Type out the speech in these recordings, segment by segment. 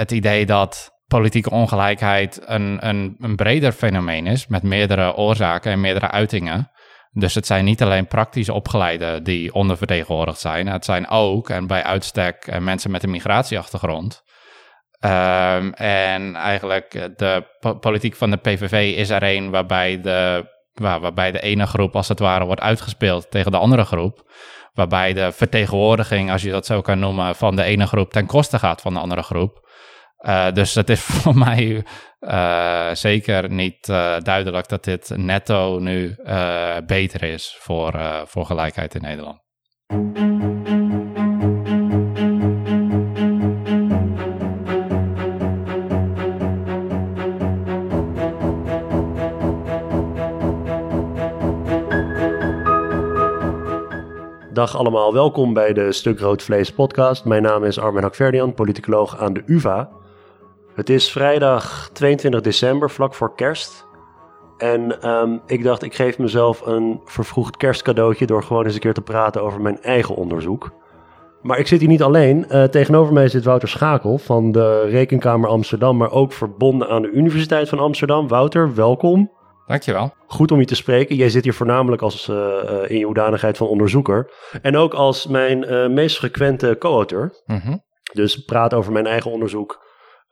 het idee dat politieke ongelijkheid een, een, een breder fenomeen is met meerdere oorzaken en meerdere uitingen. Dus het zijn niet alleen praktisch opgeleiden die ondervertegenwoordigd zijn. Het zijn ook, en bij uitstek, eh, mensen met een migratieachtergrond. Um, en eigenlijk de politiek van de PVV is er een waarbij de, waar, waarbij de ene groep als het ware wordt uitgespeeld tegen de andere groep. Waarbij de vertegenwoordiging, als je dat zo kan noemen, van de ene groep ten koste gaat van de andere groep. Uh, dus het is voor mij uh, zeker niet uh, duidelijk dat dit netto nu beter is voor, voor gelijkheid in Nederland. Dag allemaal, welkom bij de Stuk Rood Vlees podcast. Mijn naam is Armin Hakverdian, politicoloog aan de UvA. Het is vrijdag 22 december, vlak voor kerst. En um, ik dacht, ik geef mezelf een vervroegd kerstcadeautje door gewoon eens een keer te praten over mijn eigen onderzoek. Maar ik zit hier niet alleen. Uh, tegenover mij zit Wouter Schakel van de Rekenkamer Amsterdam, maar ook verbonden aan de Universiteit van Amsterdam. Wouter, welkom. Dankjewel. Goed om je te spreken. Jij zit hier voornamelijk als, uh, in je hoedanigheid van onderzoeker. En ook als mijn meest frequente co-auteur. Mm -hmm. Dus praat over mijn eigen onderzoek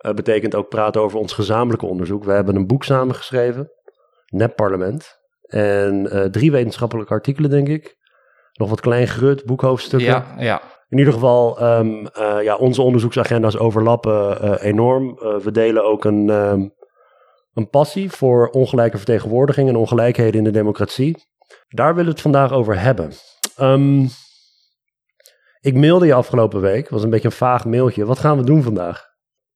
uh, betekent ook praten over ons gezamenlijke onderzoek. We hebben een boek samengeschreven, Nep Parlement. En drie wetenschappelijke artikelen, denk ik. Nog wat klein gerut, boekhoofdstukken. Ja, ja. In ieder geval, um, ja, onze onderzoeksagenda's overlappen enorm. we delen ook een... Um, een passie voor ongelijke vertegenwoordiging en ongelijkheden in de democratie. Daar willen we het vandaag over hebben. Um, ik mailde je afgelopen week, was een beetje een vaag mailtje. Wat gaan we doen vandaag?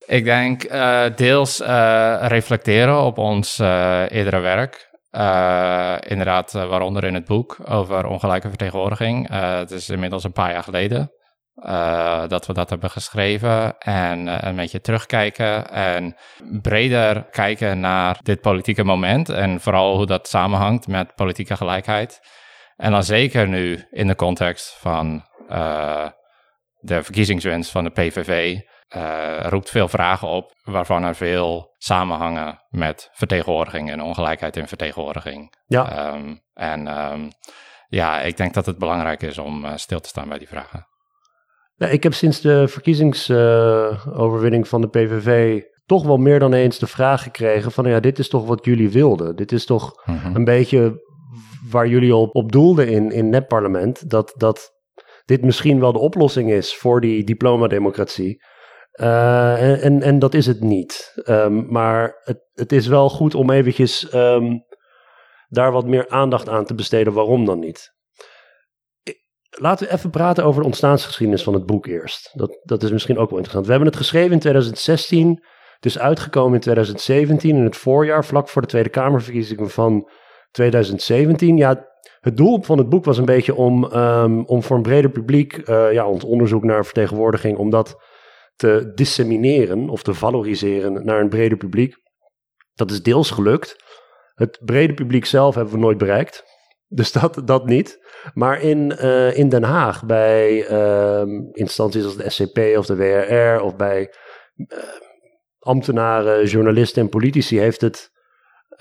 Ik denk uh, deels uh, reflecteren op ons uh, eerdere werk. inderdaad, waaronder in het boek over ongelijke vertegenwoordiging. het is inmiddels een paar jaar geleden. Dat we dat hebben geschreven en een beetje terugkijken en breder kijken naar dit politieke moment en vooral hoe dat samenhangt met politieke gelijkheid. En dan zeker nu in de context van de verkiezingswens van de PVV roept veel vragen op waarvan er veel samenhangen met vertegenwoordiging en ongelijkheid in vertegenwoordiging. Ja. Um, en um, ja, ik denk dat het belangrijk is om stil te staan bij die vragen. Ja, ik heb sinds de verkiezingsoverwinning uh, van de PVV toch wel meer dan eens de vraag gekregen van ja, dit is toch wat jullie wilden. Dit is toch mm -hmm. een beetje waar jullie op, op doelden in, in netparlement. Dat, dat dit misschien wel de oplossing is voor die diplomademocratie. Uh, en, en, dat is het niet. Um, maar het, het is wel goed om eventjes um, daar wat meer aandacht aan te besteden. Waarom dan niet? Laten we even praten over de ontstaansgeschiedenis van het boek eerst. Dat, dat is misschien ook wel interessant. We hebben het geschreven in 2016. Het is uitgekomen in 2017, in het voorjaar, vlak voor de Tweede Kamerverkiezingen van 2017. Ja, het doel van het boek was een beetje om, um, om voor een breder publiek, uh, ja, ons onderzoek naar vertegenwoordiging, om dat te dissemineren of te valoriseren naar een breder publiek. Dat is deels gelukt. Het brede publiek zelf hebben we nooit bereikt. Dus dat, dat niet. Maar in, uh, in Den Haag, bij uh, instanties als de SCP of de WRR of bij uh, ambtenaren, journalisten en politici heeft het,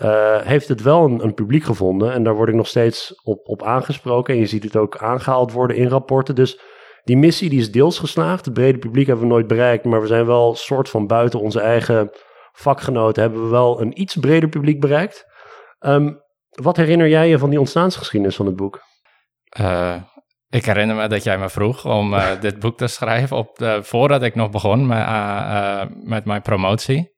uh, heeft het wel een, een, publiek gevonden. En daar word ik nog steeds op, op aangesproken. En je ziet het ook aangehaald worden in rapporten. Dus die missie die is deels geslaagd. Het brede publiek hebben we nooit bereikt. Maar we zijn wel soort van buiten onze eigen vakgenoten. Hebben we wel een iets breder publiek bereikt. Um, wat herinner jij je van die ontstaansgeschiedenis van het boek? Uh, ik herinner me dat jij me vroeg om uh, dit boek te schrijven op de, voordat ik nog begon met, uh, met mijn promotie.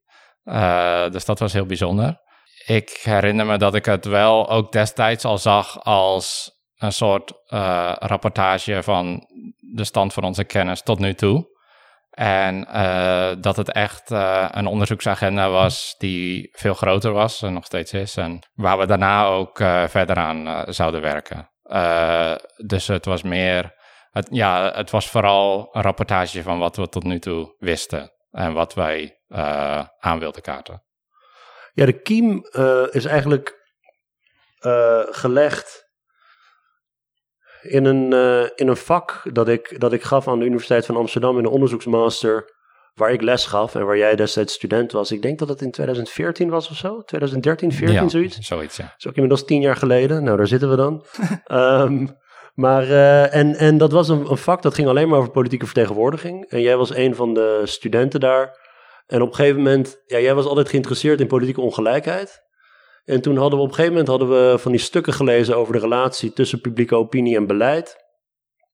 dus dat was heel bijzonder. Ik herinner me dat ik het wel ook destijds al zag als een soort rapportage van de stand van onze kennis tot nu toe. En uh, dat het echt uh, een onderzoeksagenda was die veel groter was en nog steeds is. En waar we daarna ook verder aan zouden werken. dus het was meer, het, ja, het was vooral een rapportage van wat we tot nu toe wisten. En wat wij aan wilden kaarten. Ja, de kiem is eigenlijk gelegd in een, uh, in een vak dat ik, dat ik gaf aan de Universiteit van Amsterdam in een onderzoeksmaster waar ik les gaf en waar jij destijds student was. Ik denk dat het in 2014 was of zo. 2013, 14, ja, zoiets. Zoiets, ja. Dat is ook inmiddels tien jaar geleden. Nou, daar zitten we dan. Ehm, maar, eh, en, en dat was een, een vak dat ging alleen maar over politieke vertegenwoordiging. En jij was een van de studenten daar. En op een gegeven moment, ja, jij was altijd geïnteresseerd in politieke ongelijkheid. En toen hadden we op een gegeven moment hadden we van die stukken gelezen over de relatie tussen publieke opinie en beleid.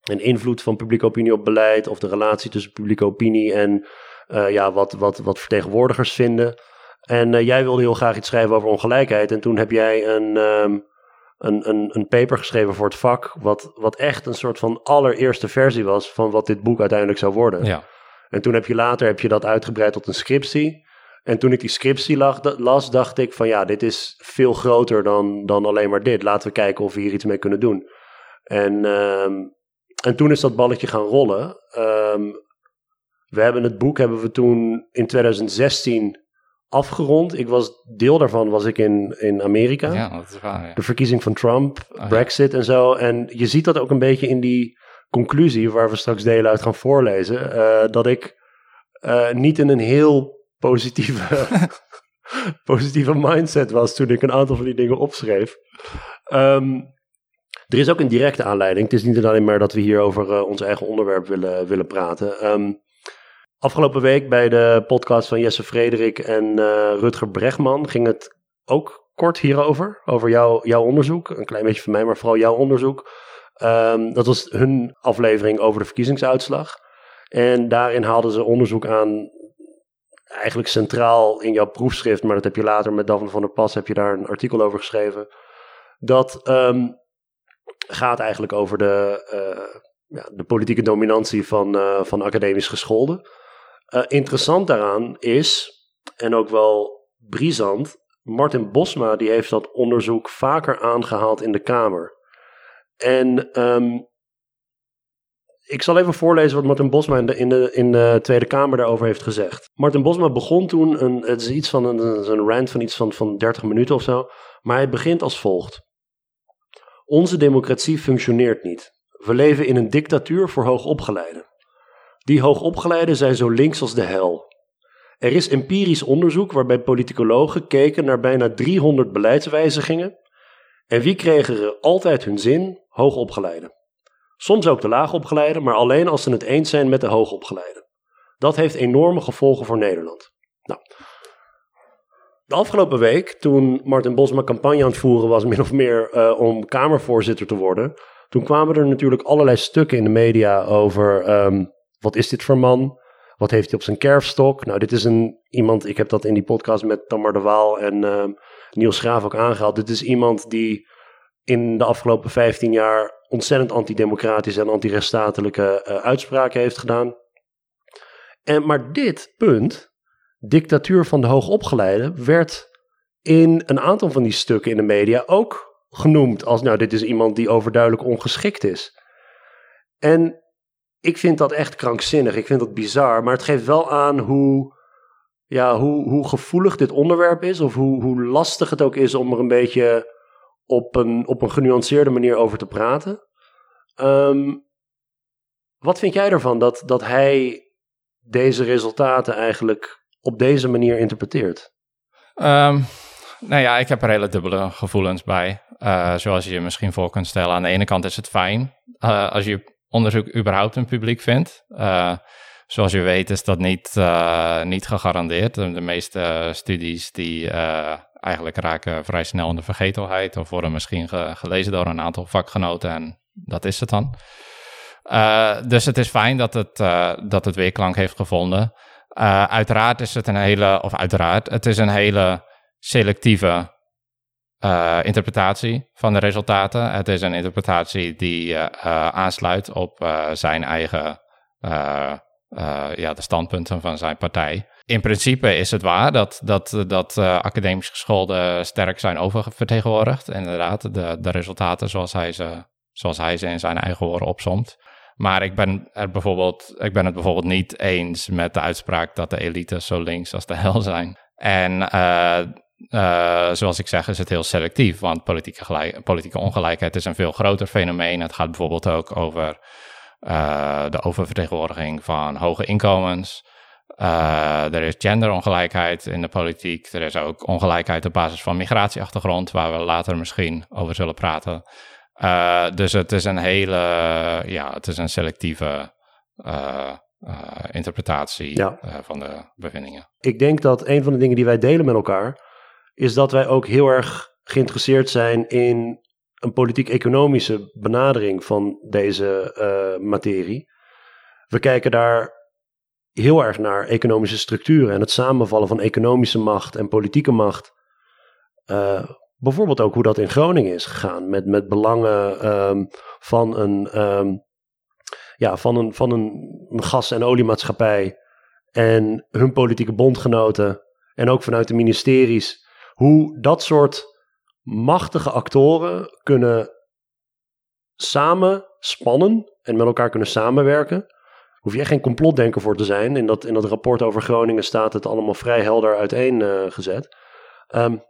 En invloed van publieke opinie op beleid, of de relatie tussen publieke opinie en uh, ja, wat, wat, wat vertegenwoordigers vinden. En uh, jij wilde heel graag iets schrijven over ongelijkheid. En toen heb jij een, um, een, een, een paper geschreven voor het vak, wat, wat echt een soort van allereerste versie was van wat dit boek uiteindelijk zou worden. Ja. En toen heb je later heb je dat uitgebreid tot een scriptie. En toen ik die scriptie las, dacht ik van ja, dit is veel groter dan, dan alleen maar dit. Laten we kijken of we hier iets mee kunnen doen. En, um, en toen is dat balletje gaan rollen. Um, we hebben het boek hebben we toen in 2016 afgerond. Ik was, deel daarvan was ik in, in Amerika. Ja, dat is waar. Ja. De verkiezing van Trump, oh, Brexit ja. en zo. En je ziet dat ook een beetje in die conclusie, waar we straks delen uit gaan voorlezen. Uh, dat ik uh, niet in een heel positieve, positieve mindset was toen ik een aantal van die dingen opschreef. Um, er is ook een directe aanleiding. Het is niet alleen maar dat we hier over uh, ons eigen onderwerp willen, willen praten. Um, Afgelopen week bij de podcast van Jesse Frederik en uh, Rutger Bregman ging het ook kort hierover. Over jouw onderzoek. Een klein beetje van mij, maar vooral jouw onderzoek. Um, dat was hun aflevering over de verkiezingsuitslag. En daarin haalden ze onderzoek aan, eigenlijk centraal in jouw proefschrift, maar dat heb je later met Daphne van der Pas, heb je daar een artikel over geschreven. Dat um, gaat eigenlijk over de, uh, ja, de politieke dominantie van, uh, van academisch gescholden. Uh, interessant daaraan is, en ook wel brisant, Martin Bosma die heeft dat onderzoek vaker aangehaald in de Kamer. En um, ik zal even voorlezen wat Martin Bosma in de, in, de, in de Tweede Kamer daarover heeft gezegd. Martin Bosma begon toen, een, het is iets van een, een rant van iets van, van 30 minuten of zo, maar hij begint als volgt. Onze democratie functioneert niet. We leven in een dictatuur voor hoogopgeleiden. Die hoogopgeleiden zijn zo links als de hel. Er is empirisch onderzoek waarbij politicologen keken naar bijna 300 beleidswijzigingen. En wie kregen er altijd hun zin? Hoogopgeleiden. Soms ook de laagopgeleiden, maar alleen als ze het eens zijn met de hoogopgeleiden. Dat heeft enorme gevolgen voor Nederland. Nou, de afgelopen week, toen Martin Bosma campagne aan het voeren was, min of meer uh, om Kamervoorzitter te worden, toen kwamen er natuurlijk allerlei stukken in de media over um, wat is dit voor man? Wat heeft hij op zijn kerfstok? Nou, dit is een, iemand, ik heb dat in die podcast met Tamar de Waal en uh, Niels Graaf ook aangehaald. Dit is iemand die in de afgelopen 15 jaar ontzettend antidemocratische en antirechtsstatelijke uh, uitspraken heeft gedaan. En, maar dit punt, dictatuur van de hoogopgeleide, werd in een aantal van die stukken in de media ook genoemd als, nou, dit is iemand die overduidelijk ongeschikt is. En ik vind dat echt krankzinnig. Ik vind dat bizar. Maar het geeft wel aan hoe, ja, hoe, hoe gevoelig dit onderwerp is. Of hoe, hoe lastig het ook is om er een beetje op een, op een genuanceerde manier over te praten. Um, wat vind jij ervan dat, dat hij deze resultaten eigenlijk op deze manier interpreteert? Um, nou ja, ik heb er hele dubbele gevoelens bij. Uh, zoals je je misschien voor kunt stellen. Aan de ene kant is het fijn uh, als je onderzoek überhaupt een publiek vindt. Uh, zoals je weet is dat niet, niet gegarandeerd. De, meeste studies die eigenlijk raken vrij snel in de vergetelheid of worden misschien ge gelezen door een aantal vakgenoten en dat is het dan. dus het is fijn dat het, dat het weerklank heeft gevonden. uiteraard is het een hele, of uiteraard, het is een hele selectieve uh, interpretatie van de resultaten. Het is een interpretatie die uh, aansluit op uh, zijn eigen, ja, de standpunten van zijn partij. In principe is het waar dat, dat, dat academisch gescholden sterk zijn oververtegenwoordigd. Inderdaad, de, de resultaten zoals hij, ze, zoals hij ze in zijn eigen woorden opsomt. Maar ik ben, er bijvoorbeeld, ik ben het bijvoorbeeld niet eens met de uitspraak dat de elites zo links als de hel zijn. En uh, zoals ik zeg, is het heel selectief, want politieke, gelijk, politieke ongelijkheid is een veel groter fenomeen. Het gaat bijvoorbeeld ook over uh, de oververtegenwoordiging van hoge inkomens. Er is genderongelijkheid in de politiek. Er is ook ongelijkheid op basis van migratieachtergrond, waar we later misschien over zullen praten. dus het is een hele, ja, het is een selectieve interpretatie van de bevindingen. Ik denk dat een van de dingen die wij delen met elkaar, is dat wij ook heel erg geïnteresseerd zijn in een politiek-economische benadering van deze materie. We kijken daar heel erg naar economische structuren en het samenvallen van economische macht en politieke macht. Uh, bijvoorbeeld ook hoe dat in Groningen is gegaan met, met belangen um, van een, um, ja, van een, van een, gas- en oliemaatschappij en hun politieke bondgenoten en ook vanuit de ministeries. Hoe dat soort machtige actoren kunnen samen spannen en met elkaar kunnen samenwerken. Hoef je echt geen complotdenker voor te zijn. In dat, in dat rapport over Groningen staat het allemaal vrij helder uiteengezet. Uh, um,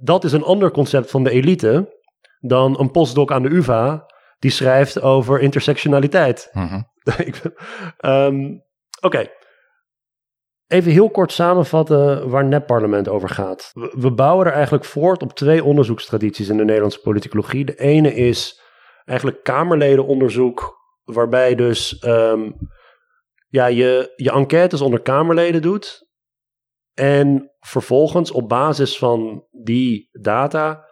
dat is een ander concept van de elite dan een postdoc aan de UvA die schrijft over intersectionaliteit. Mhm. um, Oké, Even heel kort samenvatten waar NEP-parlement over gaat. We, bouwen er eigenlijk voort op twee onderzoekstradities in de Nederlandse politicologie. De ene is eigenlijk Kamerledenonderzoek, waarbij dus um, ja, je, je enquêtes onder Kamerleden doet. En vervolgens op basis van die data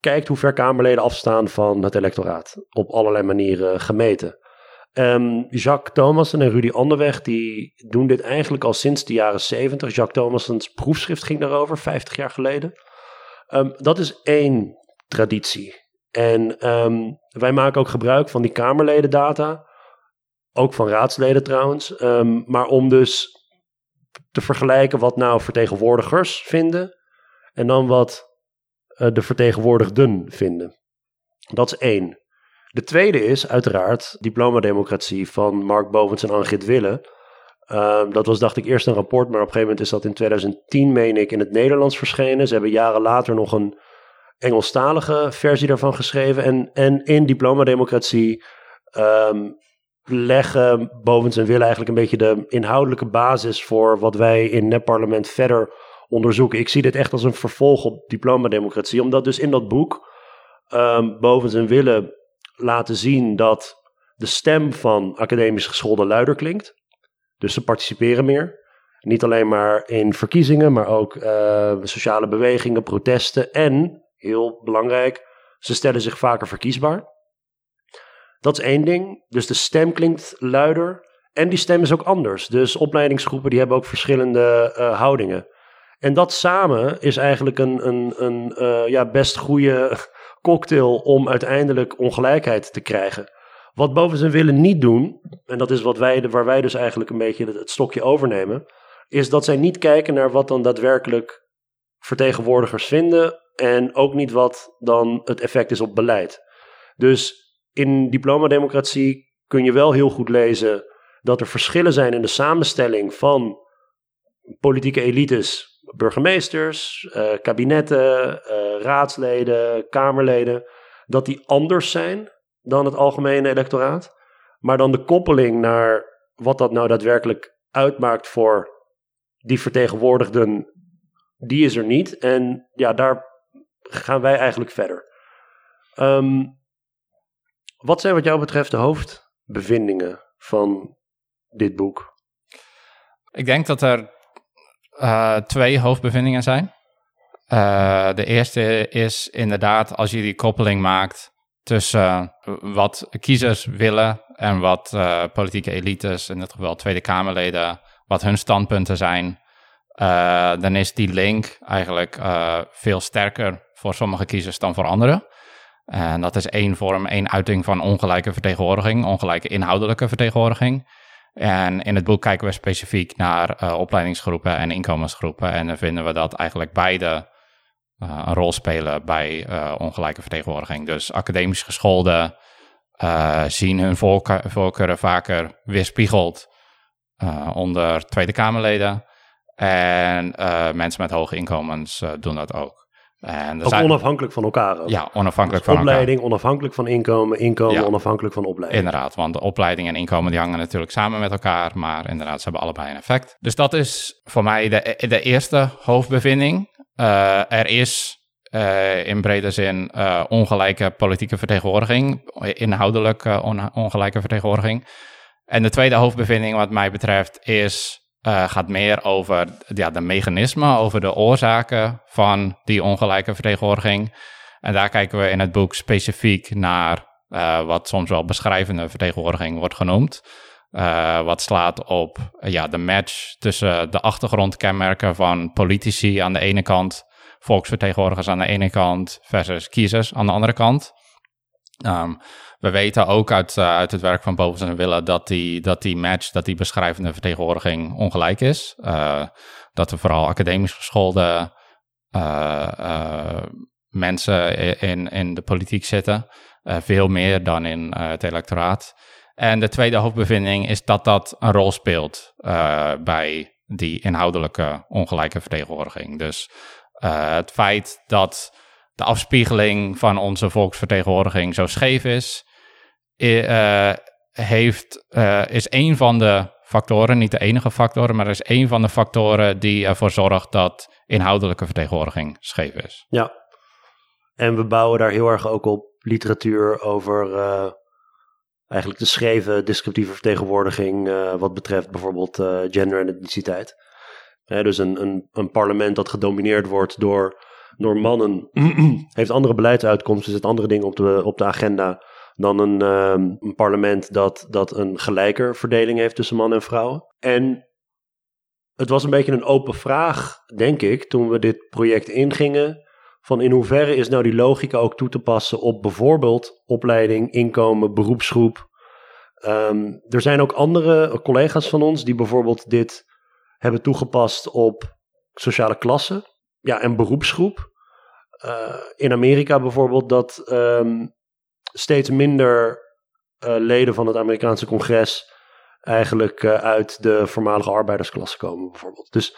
kijkt hoe ver Kamerleden afstaan van het electoraat. Op allerlei manieren gemeten. Um, Jacques Thomassen en Rudy Anderweg die doen dit eigenlijk al sinds de jaren 70. Jacques Thomassens proefschrift ging daarover, 50 jaar geleden. Um, dat is één traditie. En um, wij maken ook gebruik van die Kamerledendata. Ook van raadsleden trouwens. maar om dus te vergelijken wat nou vertegenwoordigers vinden. En dan wat uh, de vertegenwoordigden vinden. Dat is één. De tweede is uiteraard Diplomademocratie van Mark Bovens en Angit Wille. Ehm, dat was, dacht ik, eerst een rapport, maar op een gegeven moment is dat in 2010, meen ik, in het Nederlands verschenen. Ze hebben jaren later nog een Engelstalige versie daarvan geschreven. En, en in Diplomademocratie um, leggen Bovens en Wille eigenlijk een beetje de inhoudelijke basis voor wat wij in net parlement verder onderzoeken. Ik zie dit echt als een vervolg op Diplomademocratie, omdat dus in dat boek um, Bovens en Wille laten zien dat de stem van academisch geschoolde luider klinkt. Dus ze participeren meer. Niet alleen maar in verkiezingen, maar ook uh, sociale bewegingen, protesten. En, heel belangrijk, ze stellen zich vaker verkiesbaar. Dat is één ding. Dus de stem klinkt luider. En die stem is ook anders. Dus opleidingsgroepen die hebben ook verschillende uh, houdingen. En dat samen is eigenlijk een, een, een uh, ja, best goede cocktail om uiteindelijk ongelijkheid te krijgen. Wat boven zijn willen niet doen, en dat is wat wij, waar wij dus eigenlijk een beetje het, stokje overnemen, is dat zij niet kijken naar wat dan daadwerkelijk vertegenwoordigers vinden en ook niet wat dan het effect is op beleid. Dus in diplomademocratie kun je wel heel goed lezen dat er verschillen zijn in de samenstelling van politieke elites burgemeesters, uh, kabinetten, uh, raadsleden, kamerleden, dat die anders zijn dan het algemene electoraat. Maar dan de koppeling naar wat dat nou daadwerkelijk uitmaakt voor die vertegenwoordigden, die is er niet. En ja, daar gaan wij eigenlijk verder. Um, wat zijn wat jou betreft de hoofdbevindingen van dit boek? Ik denk dat er uh, twee hoofdbevindingen zijn. Uh, de eerste is inderdaad als je die koppeling maakt tussen wat kiezers willen en wat uh, politieke elites, in dit geval Tweede Kamerleden, wat hun standpunten zijn. Dan is die link eigenlijk veel sterker voor sommige kiezers dan voor anderen. En dat is één vorm, één uiting van ongelijke vertegenwoordiging, ongelijke inhoudelijke vertegenwoordiging. En in het boek kijken we specifiek naar uh, opleidingsgroepen en inkomensgroepen. En dan vinden we dat eigenlijk beide een rol spelen bij ongelijke vertegenwoordiging. Dus academisch gescholden zien hun voorkeuren vaker weerspiegeld onder Tweede Kamerleden. En mensen met hoge inkomens doen dat ook. En ook onafhankelijk van elkaar ook. Ja, onafhankelijk dus van opleiding, onafhankelijk van inkomen, inkomen onafhankelijk van opleiding. Inderdaad, want de opleiding en inkomen die hangen natuurlijk samen met elkaar, maar inderdaad, ze hebben allebei een effect. Dus dat is voor mij de, de eerste hoofdbevinding. Uh, er is uh, in brede zin uh, ongelijke politieke vertegenwoordiging, inhoudelijk on ongelijke vertegenwoordiging. En de tweede hoofdbevinding wat mij betreft is uh, gaat meer over ja, de mechanismen, over de oorzaken van die ongelijke vertegenwoordiging. En daar kijken we in het boek specifiek naar uh, wat soms wel beschrijvende vertegenwoordiging wordt genoemd. Uh, wat slaat op ja, de match tussen de achtergrondkenmerken van politici aan de ene kant, volksvertegenwoordigers aan de ene kant versus kiezers aan de andere kant. Um, we weten ook uit, uh, uit het werk van Bovens en Willen dat die, dat die match, dat die beschrijvende vertegenwoordiging ongelijk is. Uh, dat er vooral academisch geschoolde uh, mensen in, in de politiek zitten. veel meer dan in het electoraat. En de tweede hoofdbevinding is dat dat een rol speelt bij die inhoudelijke ongelijke vertegenwoordiging. Dus het feit dat de afspiegeling van onze volksvertegenwoordiging zo scheef is, uh, heeft, uh, is een van de factoren, niet de enige factoren, maar is een van de factoren die ervoor zorgt dat inhoudelijke vertegenwoordiging scheef is. Ja, en we bouwen daar heel erg ook op literatuur over uh, eigenlijk de scheve descriptieve vertegenwoordiging wat betreft bijvoorbeeld gender en etniciteit. dus een, een, een parlement dat gedomineerd wordt door door mannen heeft andere beleidsuitkomsten, zet andere dingen op de, op de agenda dan een, um, een parlement dat, dat een gelijker verdeling heeft tussen mannen en vrouwen. En het was een beetje een open vraag, denk ik, toen we dit project ingingen. Van in hoeverre is nou die logica ook toe te passen op bijvoorbeeld opleiding, inkomen, beroepsgroep. Um, er zijn ook andere collega's van ons die bijvoorbeeld dit hebben toegepast op sociale klassen ja, en beroepsgroep. Uh, in Amerika bijvoorbeeld dat um, steeds minder uh, leden van het Amerikaanse congres eigenlijk uh, uit de voormalige arbeidersklasse komen bijvoorbeeld. Dus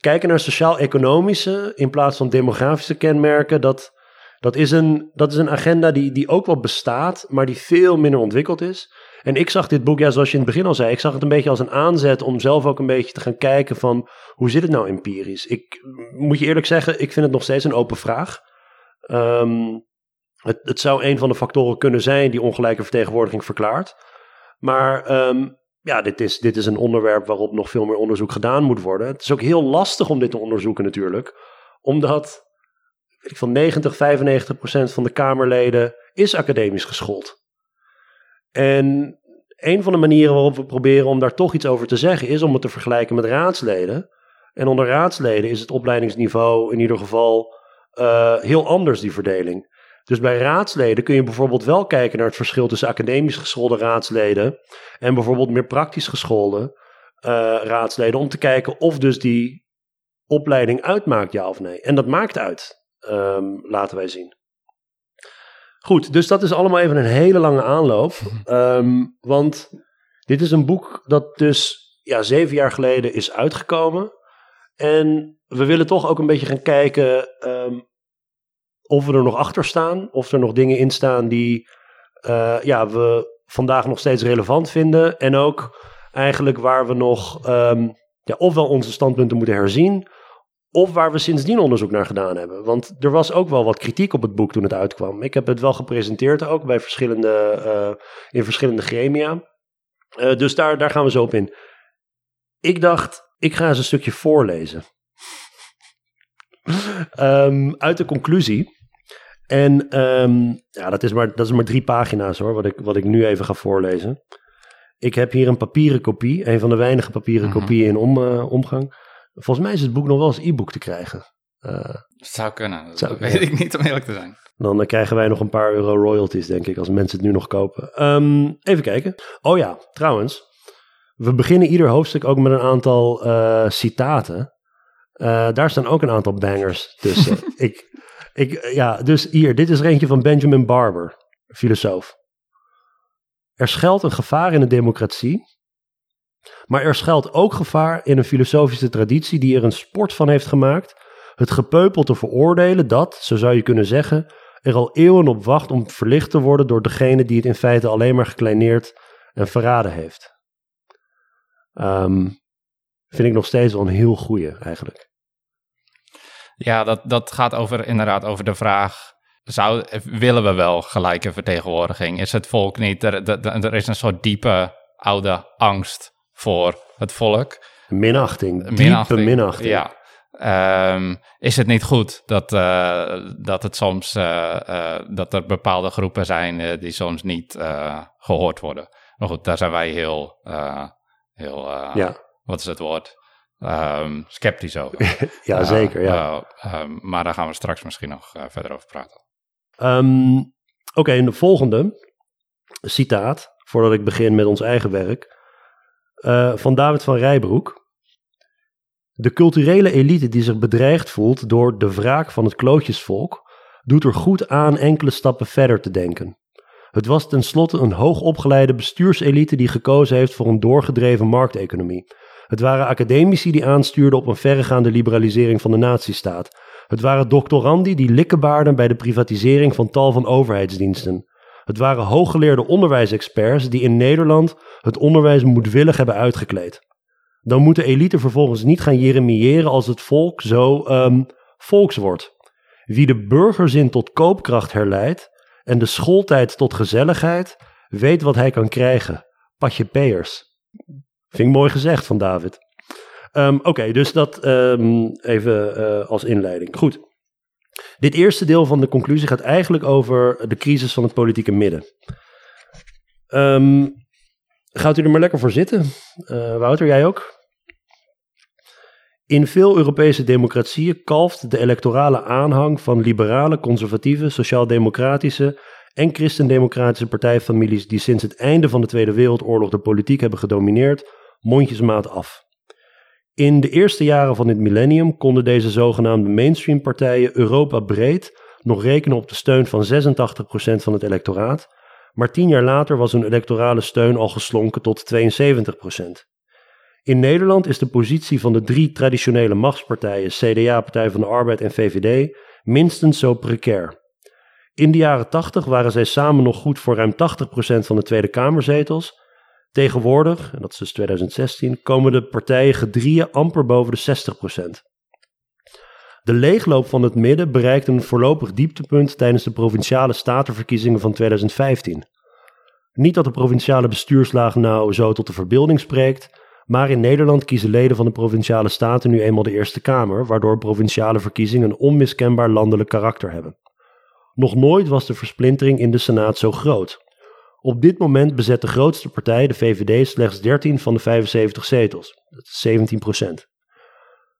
kijken naar sociaal-economische in plaats van demografische kenmerken, dat, dat, is, een, dat is een agenda die, die ook wel bestaat, maar die veel minder ontwikkeld is. En ik zag dit boek, ja, zoals je in het begin al zei, ik zag het een beetje als een aanzet om zelf ook een beetje te gaan kijken van hoe zit het nou empirisch? Ik moet je eerlijk zeggen, ik vind het nog steeds een open vraag. Um, het, het zou een van de factoren kunnen zijn die ongelijke vertegenwoordiging verklaart. Maar um, ja, dit is, dit is een onderwerp waarop nog veel meer onderzoek gedaan moet worden. Het is ook heel lastig om dit te onderzoeken natuurlijk, omdat ik, van 90, 95 procent van de Kamerleden is academisch geschoold. En een van de manieren waarop we proberen om daar toch iets over te zeggen, is om het te vergelijken met raadsleden. En onder raadsleden is het opleidingsniveau in ieder geval uh, heel anders, die verdeling. Dus bij raadsleden kun je bijvoorbeeld wel kijken naar het verschil tussen academisch geschoolde raadsleden en bijvoorbeeld meer praktisch geschoolde uh, raadsleden, om te kijken of dus die opleiding uitmaakt, ja of nee. En dat maakt uit, um, laten wij zien. Goed, dus dat is allemaal even een hele lange aanloop. Um, want dit is een boek dat dus ja, zeven jaar geleden is uitgekomen. En we willen toch ook een beetje gaan kijken um, of we er nog achter staan. Of er nog dingen in staan die uh, ja, we vandaag nog steeds relevant vinden. En ook eigenlijk waar we nog um, ja, ofwel onze standpunten moeten herzien. Of waar we sindsdien onderzoek naar gedaan hebben. Want er was ook wel wat kritiek op het boek toen het uitkwam. Ik heb het wel gepresenteerd ook bij verschillende, uh, in verschillende gremia. Uh, dus daar, daar gaan we zo op in. Ik dacht, ik ga eens een stukje voorlezen. um, uit de conclusie. En um, ja, dat is, maar, dat is maar drie pagina's hoor, wat ik, wat ik nu even ga voorlezen. Ik heb hier een papieren kopie, een van de weinige papieren mhm. kopieën in om, uh, omgang. Volgens mij is het boek nog wel als e-book te krijgen. Uh, het zou kunnen, dat zou, weet ik niet om eerlijk te zijn. Dan uh, krijgen wij nog een paar euro royalties, denk ik, als mensen het nu nog kopen. Um, even kijken. Oh ja, trouwens. We beginnen ieder hoofdstuk ook met een aantal citaten. daar staan ook een aantal bangers tussen. ik, ik, ja, dus hier, dit is er eentje van Benjamin Barber, filosoof. Er schuilt een gevaar in de democratie maar er schuilt ook gevaar in een filosofische traditie die er een sport van heeft gemaakt Het gepeupel te veroordelen dat, zo zou je kunnen zeggen, er al eeuwen op wacht om verlicht te worden door degene die het in feite alleen maar gekleineerd en verraden heeft. Ehm, vind ik nog steeds wel een heel goeie eigenlijk. Ja, dat, dat gaat over, inderdaad over de vraag zou, willen we wel gelijke vertegenwoordiging? Is het volk niet, er, er, is een soort diepe oude angst voor het volk. Minachting, diepe minachting. Ja. Um, is het niet goed dat, uh, dat het soms, uh, uh, dat er bepaalde groepen zijn die soms niet gehoord worden? Maar goed, daar zijn wij heel, heel ja. wat is het woord? Um, sceptisch over. ja, zeker. Ja. Um, maar daar gaan we straks misschien nog verder over praten. Um, Oké, okay, en de volgende citaat, voordat ik begin met ons eigen werk, uh, van David van Rijbroek. De culturele elite die zich bedreigd voelt door de wraak van het klootjesvolk, doet er goed aan enkele stappen verder te denken. Het was tenslotte een hoogopgeleide bestuurselite die gekozen heeft voor een doorgedreven markteconomie. Het waren academici die aanstuurden op een verregaande liberalisering van de nazistaat. Het waren doctorandi die likkenbaarden bij de privatisering van tal van overheidsdiensten. Het waren hooggeleerde onderwijsexperts die in Nederland het onderwijs moedwillig hebben uitgekleed. Dan moet de elite vervolgens niet gaan jeremiëren als het volk zo um, volks wordt. Wie de burgerzin tot koopkracht herleidt en de schooltijd tot gezelligheid, weet wat hij kan krijgen. Patje peers. Vind ik mooi gezegd van David. Um, Oké, dus dat um, even uh, als inleiding. Goed. Dit eerste deel van de conclusie gaat eigenlijk over de crisis van het politieke midden. Um, gaat u er maar lekker voor zitten. Uh, Wouter, jij ook? In veel Europese democratieën kalft de electorale aanhang van liberale, conservatieve, sociaal-democratische en christendemocratische partijfamilies die sinds het einde van de Tweede Wereldoorlog de politiek hebben gedomineerd, mondjesmaat af. In de eerste jaren van dit millennium konden deze zogenaamde mainstream-partijen Europa breed nog rekenen op de steun van 86% van het electoraat, maar tien jaar later was hun electorale steun al geslonken tot 72%. In Nederland is de positie van de drie traditionele machtspartijen, CDA, Partij van de Arbeid en VVD, minstens zo precair. In de jaren 80 waren zij samen nog goed voor ruim 80% van de Tweede Kamerzetels, Tegenwoordig, en dat is dus 2016, komen de partijen gedrieën amper boven de 60%. De leegloop van het midden bereikt een voorlopig dieptepunt tijdens de provinciale statenverkiezingen van 2015. Niet dat de provinciale bestuurslaag nou zo tot de verbeelding spreekt, maar in Nederland kiezen leden van de provinciale staten nu eenmaal de Eerste Kamer, waardoor provinciale verkiezingen een onmiskenbaar landelijk karakter hebben. Nog nooit was de versplintering in de Senaat zo groot. Op dit moment bezet de grootste partij, de VVD, slechts 13 van de 75 zetels. Dat is 17 procent.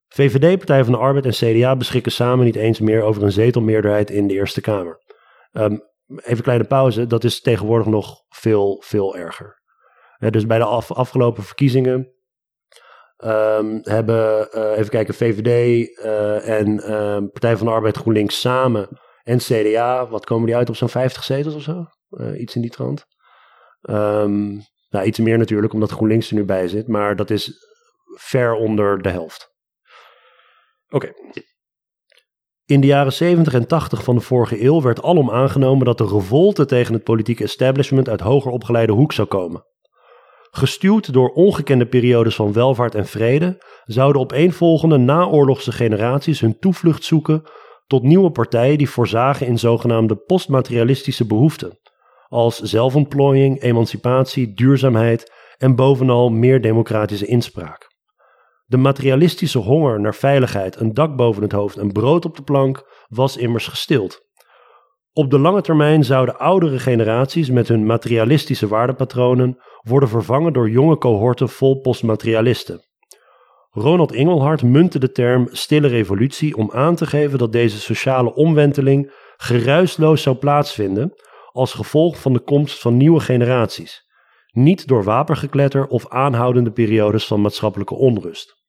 VVD, Partij van de Arbeid en CDA beschikken samen niet eens meer over een zetelmeerderheid in de Eerste Kamer. Um, even een kleine pauze, dat is tegenwoordig nog veel, veel erger. dus bij de afgelopen verkiezingen um, hebben, uh, even kijken, VVD eh, en uh, Partij van de Arbeid GroenLinks samen en CDA, wat komen die uit op zo'n 50 zetels of zo? Uh, iets in die trant. Um, nou, iets meer natuurlijk, omdat GroenLinks er nu bij zit, maar dat is ver onder de helft. Oké. In de jaren 70 en 80 van de vorige eeuw werd alom aangenomen dat de revolte tegen het politieke establishment uit hoger opgeleide hoek zou komen. Gestuurd door ongekende periodes van welvaart en vrede, zouden opeenvolgende naoorlogse generaties hun toevlucht zoeken tot nieuwe partijen die voorzagen in zogenaamde postmaterialistische behoeften als zelfontplooiing, emancipatie, duurzaamheid en bovenal meer democratische inspraak. De materialistische honger naar veiligheid, een dak boven het hoofd en brood op de plank was immers gestild. Op de lange termijn zouden oudere generaties met hun materialistische waardepatronen worden vervangen door jonge cohorten vol postmaterialisten. Ronald Engelhart muntte de term stille revolutie om aan te geven dat deze sociale omwenteling geruisloos zou plaatsvinden, als gevolg van de komst van nieuwe generaties, niet door wapengekletter of aanhoudende periodes van maatschappelijke onrust.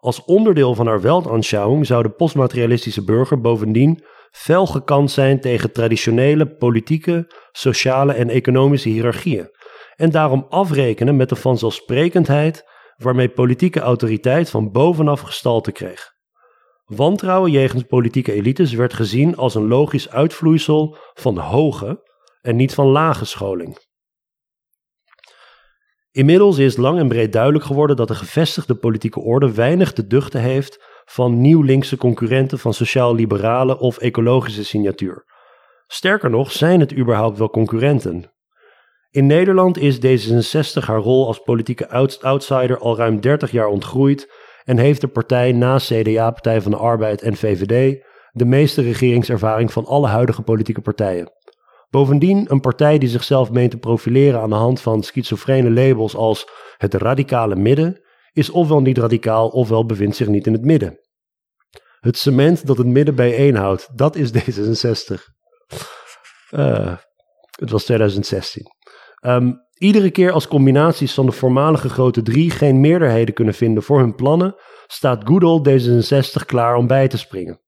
Als onderdeel van haar weltanschouwing zou de postmaterialistische burger bovendien fel gekant zijn tegen traditionele politieke, sociale en economische hiërarchieën en daarom afrekenen met de vanzelfsprekendheid waarmee politieke autoriteit van bovenaf gestalte kreeg. Wantrouwen jegens politieke elites werd gezien als een logisch uitvloeisel van hoge en niet van lage scholing. Inmiddels is lang en breed duidelijk geworden dat de gevestigde politieke orde weinig te duchten heeft van nieuw-linkse concurrenten van sociaal-liberale of ecologische signatuur. Sterker nog, zijn het überhaupt wel concurrenten? In Nederland is D66 haar rol als politieke outsider al ruim 30 jaar ontgroeid en heeft de partij na CDA, Partij van de Arbeid en VVD de meeste regeringservaring van alle huidige politieke partijen. Bovendien een partij die zichzelf meent te profileren aan de hand van schizofrene labels als het radicale midden, is ofwel niet radicaal ofwel bevindt zich niet in het midden. Het cement dat het midden bijeenhoudt, dat is D66. Uh, het was 2016. Um, iedere keer als combinaties van de voormalige grote drie geen meerderheden kunnen vinden voor hun plannen, staat Goodall D66 klaar om bij te springen.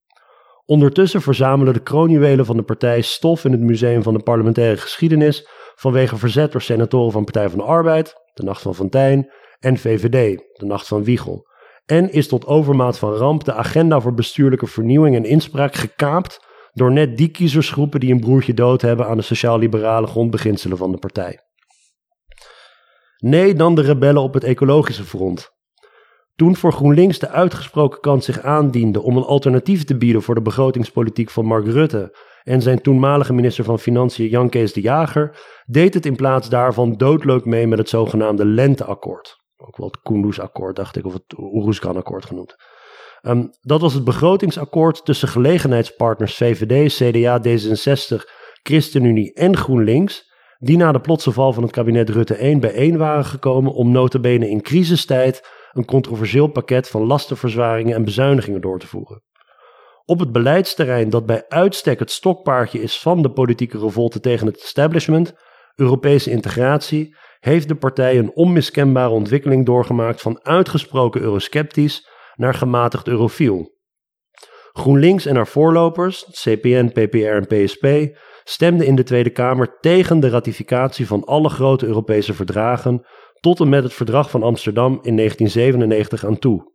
Ondertussen verzamelen de kroonjuwelen van de partij stof in het Museum van de Parlementaire Geschiedenis vanwege verzet door senatoren van Partij van de Arbeid, de Nacht van Fontijn, en VVD, de Nacht van Wiegel. En is tot overmaat van ramp de agenda voor bestuurlijke vernieuwing en inspraak gekaapt door net die kiezersgroepen die een broertje dood hebben aan de sociaal-liberale grondbeginselen van de partij. Nee, dan de rebellen op het ecologische front. Toen voor GroenLinks de uitgesproken kans zich aandiende om een alternatief te bieden voor de begrotingspolitiek van Mark Rutte en zijn toenmalige minister van Financiën Jan Kees de Jager, deed het in plaats daarvan doodleuk mee met het zogenaamde Lenteakkoord. Ook wel het Kunduz-akkoord, dacht ik, of het Oeruzkan-akkoord genoemd. Um, dat was het begrotingsakkoord tussen gelegenheidspartners VVD, CDA, D66, ChristenUnie en GroenLinks, die na de plotse val van het kabinet Rutte 1 bijeen waren gekomen om notabene in crisistijd een controversieel pakket van lastenverzwaringen en bezuinigingen door te voeren. Op het beleidsterrein dat bij uitstek het stokpaardje is van de politieke revolte tegen het establishment, Europese integratie, heeft de partij een onmiskenbare ontwikkeling doorgemaakt van uitgesproken eurosceptisch naar gematigd eurofiel. GroenLinks en haar voorlopers, CPN, PPR en PSP, stemden in de Tweede Kamer tegen de ratificatie van alle grote Europese verdragen tot en met het Verdrag van Amsterdam in 1997 aan toe.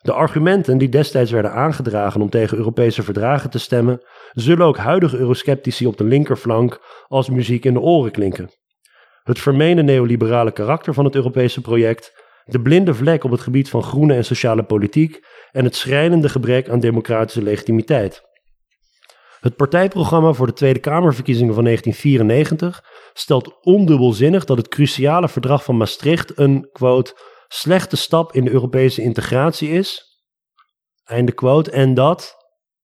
De argumenten die destijds werden aangedragen om tegen Europese verdragen te stemmen, zullen ook huidige eurosceptici op de linkerflank als muziek in de oren klinken. Het vermeende neoliberale karakter van het Europese project, de blinde vlek op het gebied van groene en sociale politiek en het schrijnende gebrek aan democratische legitimiteit. Het partijprogramma voor de Tweede Kamerverkiezingen van 1994 stelt ondubbelzinnig dat het cruciale verdrag van Maastricht een, quote, slechte stap in de Europese integratie is, einde quote, en dat,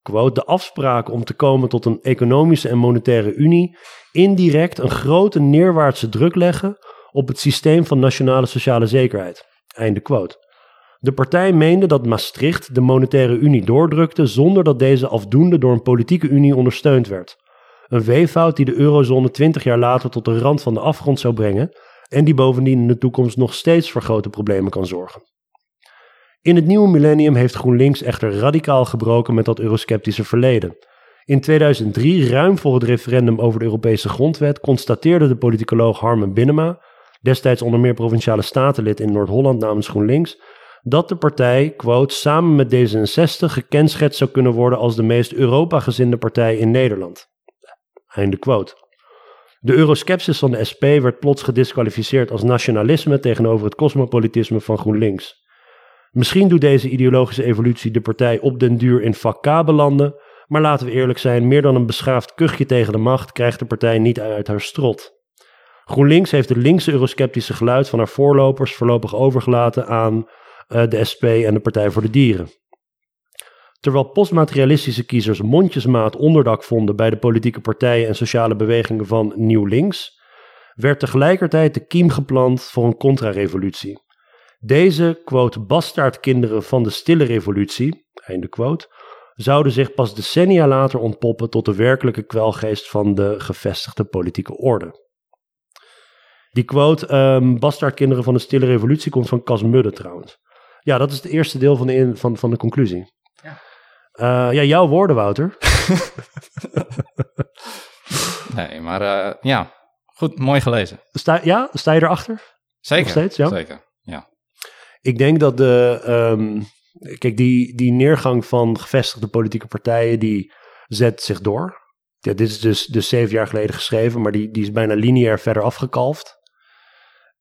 quote, de afspraken om te komen tot een economische en monetaire unie indirect een grote neerwaartse druk leggen op het systeem van nationale sociale zekerheid, einde quote. De partij meende dat Maastricht de monetaire unie doordrukte zonder dat deze afdoende door een politieke unie ondersteund werd. Een weeffout die de eurozone 20 jaar later tot de rand van de afgrond zou brengen en die bovendien in de toekomst nog steeds voor grote problemen kan zorgen. In het nieuwe millennium heeft GroenLinks echter radicaal gebroken met dat eurosceptische verleden. In 2003, ruim voor het referendum over de Europese grondwet, constateerde de politicoloog Harmen Binnenma, destijds onder meer provinciale statenlid in Noord-Holland namens GroenLinks, dat de partij, quote, samen met D66 gekenschetst zou kunnen worden als de meest Europa-gezinde partij in Nederland. Einde quote. De euroskepsis van de SP werd plots gedisqualificeerd als nationalisme tegenover het cosmopolitisme van GroenLinks. Misschien doet deze ideologische evolutie de partij op den duur in vak maar laten we eerlijk zijn, meer dan een beschaafd kuchje tegen de macht krijgt de partij niet uit haar strot. GroenLinks heeft het linkse eurosceptische geluid van haar voorlopers voorlopig overgelaten aan uh, de SP en de Partij voor de Dieren. Terwijl postmaterialistische kiezers mondjesmaat onderdak vonden bij de politieke partijen en sociale bewegingen van Nieuw Links, werd tegelijkertijd de kiem geplant voor een contra-revolutie. Deze, quote, bastaardkinderen van de stille revolutie, einde quote, zouden zich pas decennia later ontpoppen tot de werkelijke kwelgeest van de gevestigde politieke orde. Die quote, um, bastaardkinderen van de stille revolutie, komt van Cas Mudde trouwens. Ja, dat is het eerste deel van de, van, van de conclusie. Ja. Uh, ja, jouw woorden, Wouter. nee, maar uh, ja, goed, mooi gelezen. Sta, ja, sta je erachter? Zeker, steeds, ja? zeker, ja. Ik denk dat de, um, kijk, die, die neergang van gevestigde politieke partijen, die zet zich door. Ja, dit is dus, dus zeven jaar geleden geschreven, maar die, die is bijna lineair verder afgekalfd.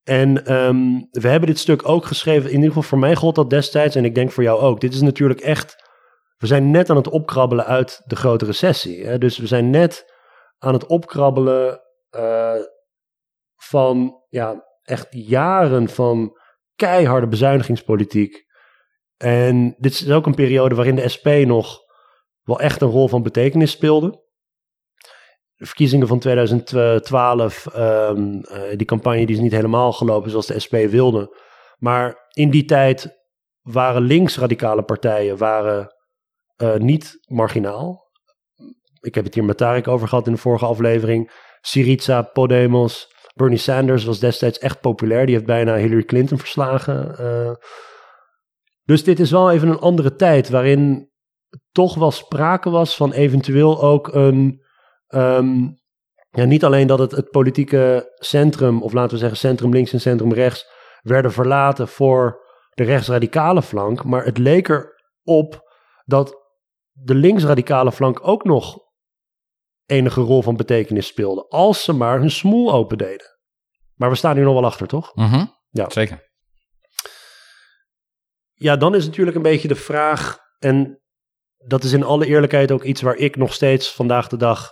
En ehm, we hebben dit stuk ook geschreven, in ieder geval voor mij gold dat destijds, en ik denk voor jou ook. Dit is natuurlijk echt, we zijn net aan het opkrabbelen uit de grote recessie. Hè? Dus we zijn net aan het opkrabbelen uh, van ja, echt jaren van keiharde bezuinigingspolitiek. En dit is ook een periode waarin de SP nog wel echt een rol van betekenis speelde. Verkiezingen van 2012, um, uh, die campagne die is niet helemaal gelopen zoals de SP wilde. Maar in die tijd waren linksradicale partijen waren, uh, niet marginaal. Ik heb het hier met Tarek over gehad in de vorige aflevering. Syriza, Podemos, Bernie Sanders was destijds echt populair. Die heeft bijna Hillary Clinton verslagen. Uh, dus dit is wel even een andere tijd waarin toch wel sprake was van eventueel ook een. Um, ja, niet alleen dat het, het politieke centrum, of laten we zeggen centrum links en centrum rechts, werden verlaten voor de rechtsradicale flank, maar het leek erop dat de linksradicale flank ook nog enige rol van betekenis speelde. Als ze maar hun smoel open deden. Maar we staan hier nog wel achter, toch? Mm -hmm. Ja, zeker. Ja, dan is natuurlijk een beetje de vraag, en dat is in alle eerlijkheid ook iets waar ik nog steeds vandaag de dag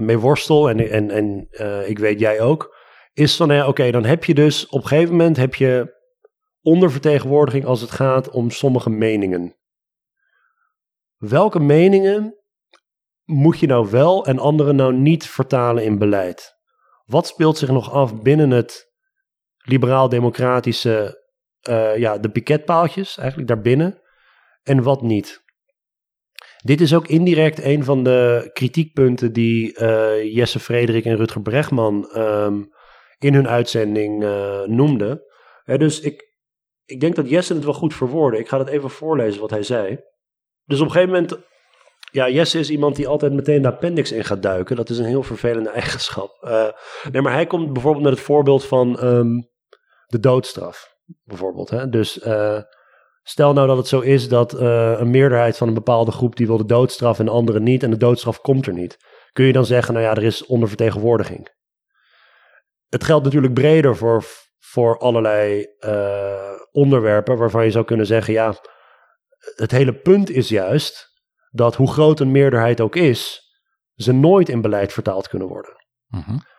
mee worstel, en, en, en uh, ik weet jij ook, is van, ja, oké, dan heb je dus op een gegeven moment heb je ondervertegenwoordiging als het gaat om sommige meningen. Welke meningen moet je nou wel en andere nou niet vertalen in beleid? Wat speelt zich nog af binnen het liberaal-democratische, uh, ja, de piketpaaltjes eigenlijk daarbinnen en wat niet? Dit is ook indirect een van de kritiekpunten die uh, Jesse Frederik en Rutger Bregman um, in hun uitzending uh, noemden. dus ik, ik denk dat Jesse het wel goed verwoordde. Ik ga het even voorlezen wat hij zei. Dus op een gegeven moment ja, Jesse is iemand die altijd meteen de appendix in gaat duiken. Dat is een heel vervelende eigenschap. Uh, nee, maar hij komt bijvoorbeeld met het voorbeeld van um, de doodstraf. Bijvoorbeeld. Hè? Dus stel nou dat het zo is dat uh, een meerderheid van een bepaalde groep die wil de doodstraf en de andere niet. En de doodstraf komt er niet. Kun je dan zeggen, nou ja, er is ondervertegenwoordiging. Het geldt natuurlijk breder voor, voor allerlei onderwerpen waarvan je zou kunnen zeggen, ja, het hele punt is juist dat hoe groot een meerderheid ook is, ze nooit in beleid vertaald kunnen worden. Mm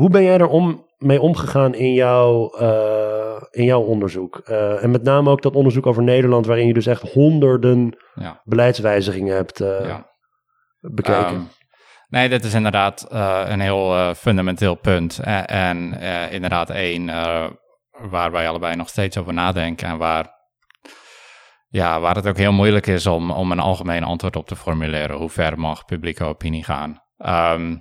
Hoe ben jij er om, mee omgegaan in, jouw uh, in jouw onderzoek? Uh, en met name ook dat onderzoek over Nederland, waarin je dus echt honderden ja. beleidswijzigingen hebt uh, ja. bekeken. Um, nee, dit is inderdaad een heel fundamenteel punt. En, inderdaad één waar wij allebei nog steeds over nadenken en waar ja, waar het ook heel moeilijk is om, om een algemeen antwoord op te formuleren. Hoe ver mag publieke opinie gaan? Um,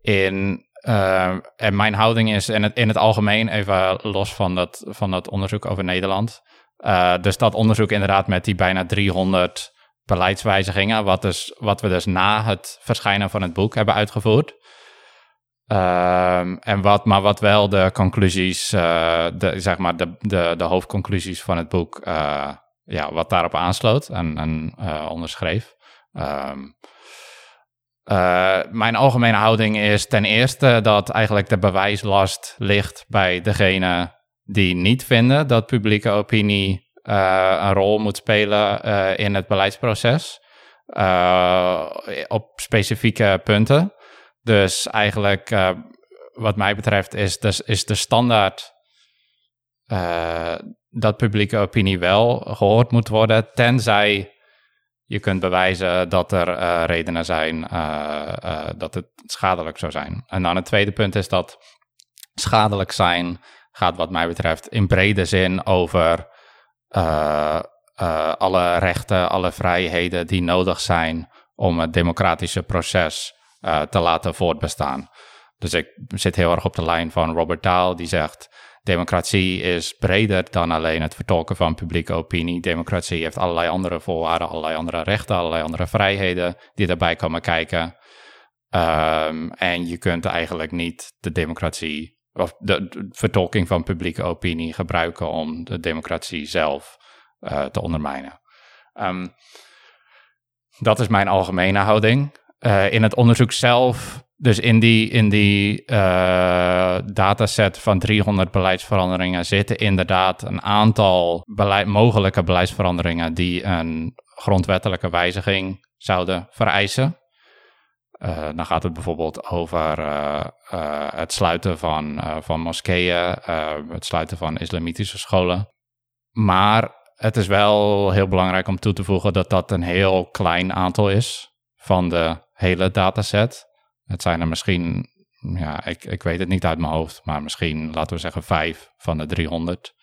in, uh, en mijn houding is in het, in het algemeen, even los van dat, van dat onderzoek over Nederland. Uh, dus dat onderzoek inderdaad met die bijna 300 beleidswijzigingen, wat, dus, wat we dus na het verschijnen van het boek hebben uitgevoerd. Um, en wat, maar wat wel de conclusies, uh, de, zeg maar de, de, de hoofdconclusies van het boek uh, ja, wat daarop aansloot en, en onderschreef. Um, uh, mijn algemene houding is ten eerste dat eigenlijk de bewijslast ligt bij degene die niet vinden dat publieke opinie uh, een rol moet spelen in het beleidsproces. op specifieke punten. Dus eigenlijk, wat mij betreft, is, dus, is de standaard dat publieke opinie wel gehoord moet worden, tenzij je kunt bewijzen dat er uh, redenen zijn uh, uh, dat het schadelijk zou zijn. En dan het tweede punt is dat schadelijk zijn gaat wat mij betreft in brede zin over alle rechten, alle vrijheden die nodig zijn om het democratische proces te laten voortbestaan. Dus ik zit heel erg op de lijn van Robert Dahl, die zegt democratie is breder dan alleen het vertolken van publieke opinie. Democratie heeft allerlei andere voorwaarden, allerlei andere rechten, allerlei andere vrijheden die daarbij komen kijken. Um, en je kunt eigenlijk niet de democratie of de, vertolking van publieke opinie gebruiken om de democratie zelf uh, te ondermijnen. Ehm, dat is mijn algemene houding. Uh, in het onderzoek zelf, dus in die, in die uh, dataset van 300 beleidsveranderingen zitten inderdaad een aantal mogelijke beleidsveranderingen die een grondwettelijke wijziging zouden vereisen. Uh, dan gaat het bijvoorbeeld over uh, het sluiten van, van moskeeën, het sluiten van islamitische scholen. Maar het is wel heel belangrijk om toe te voegen dat dat een heel klein aantal is van de hele dataset. Het zijn er misschien, ja, ik, ik weet het niet uit mijn hoofd, maar misschien laten we zeggen vijf van de 300.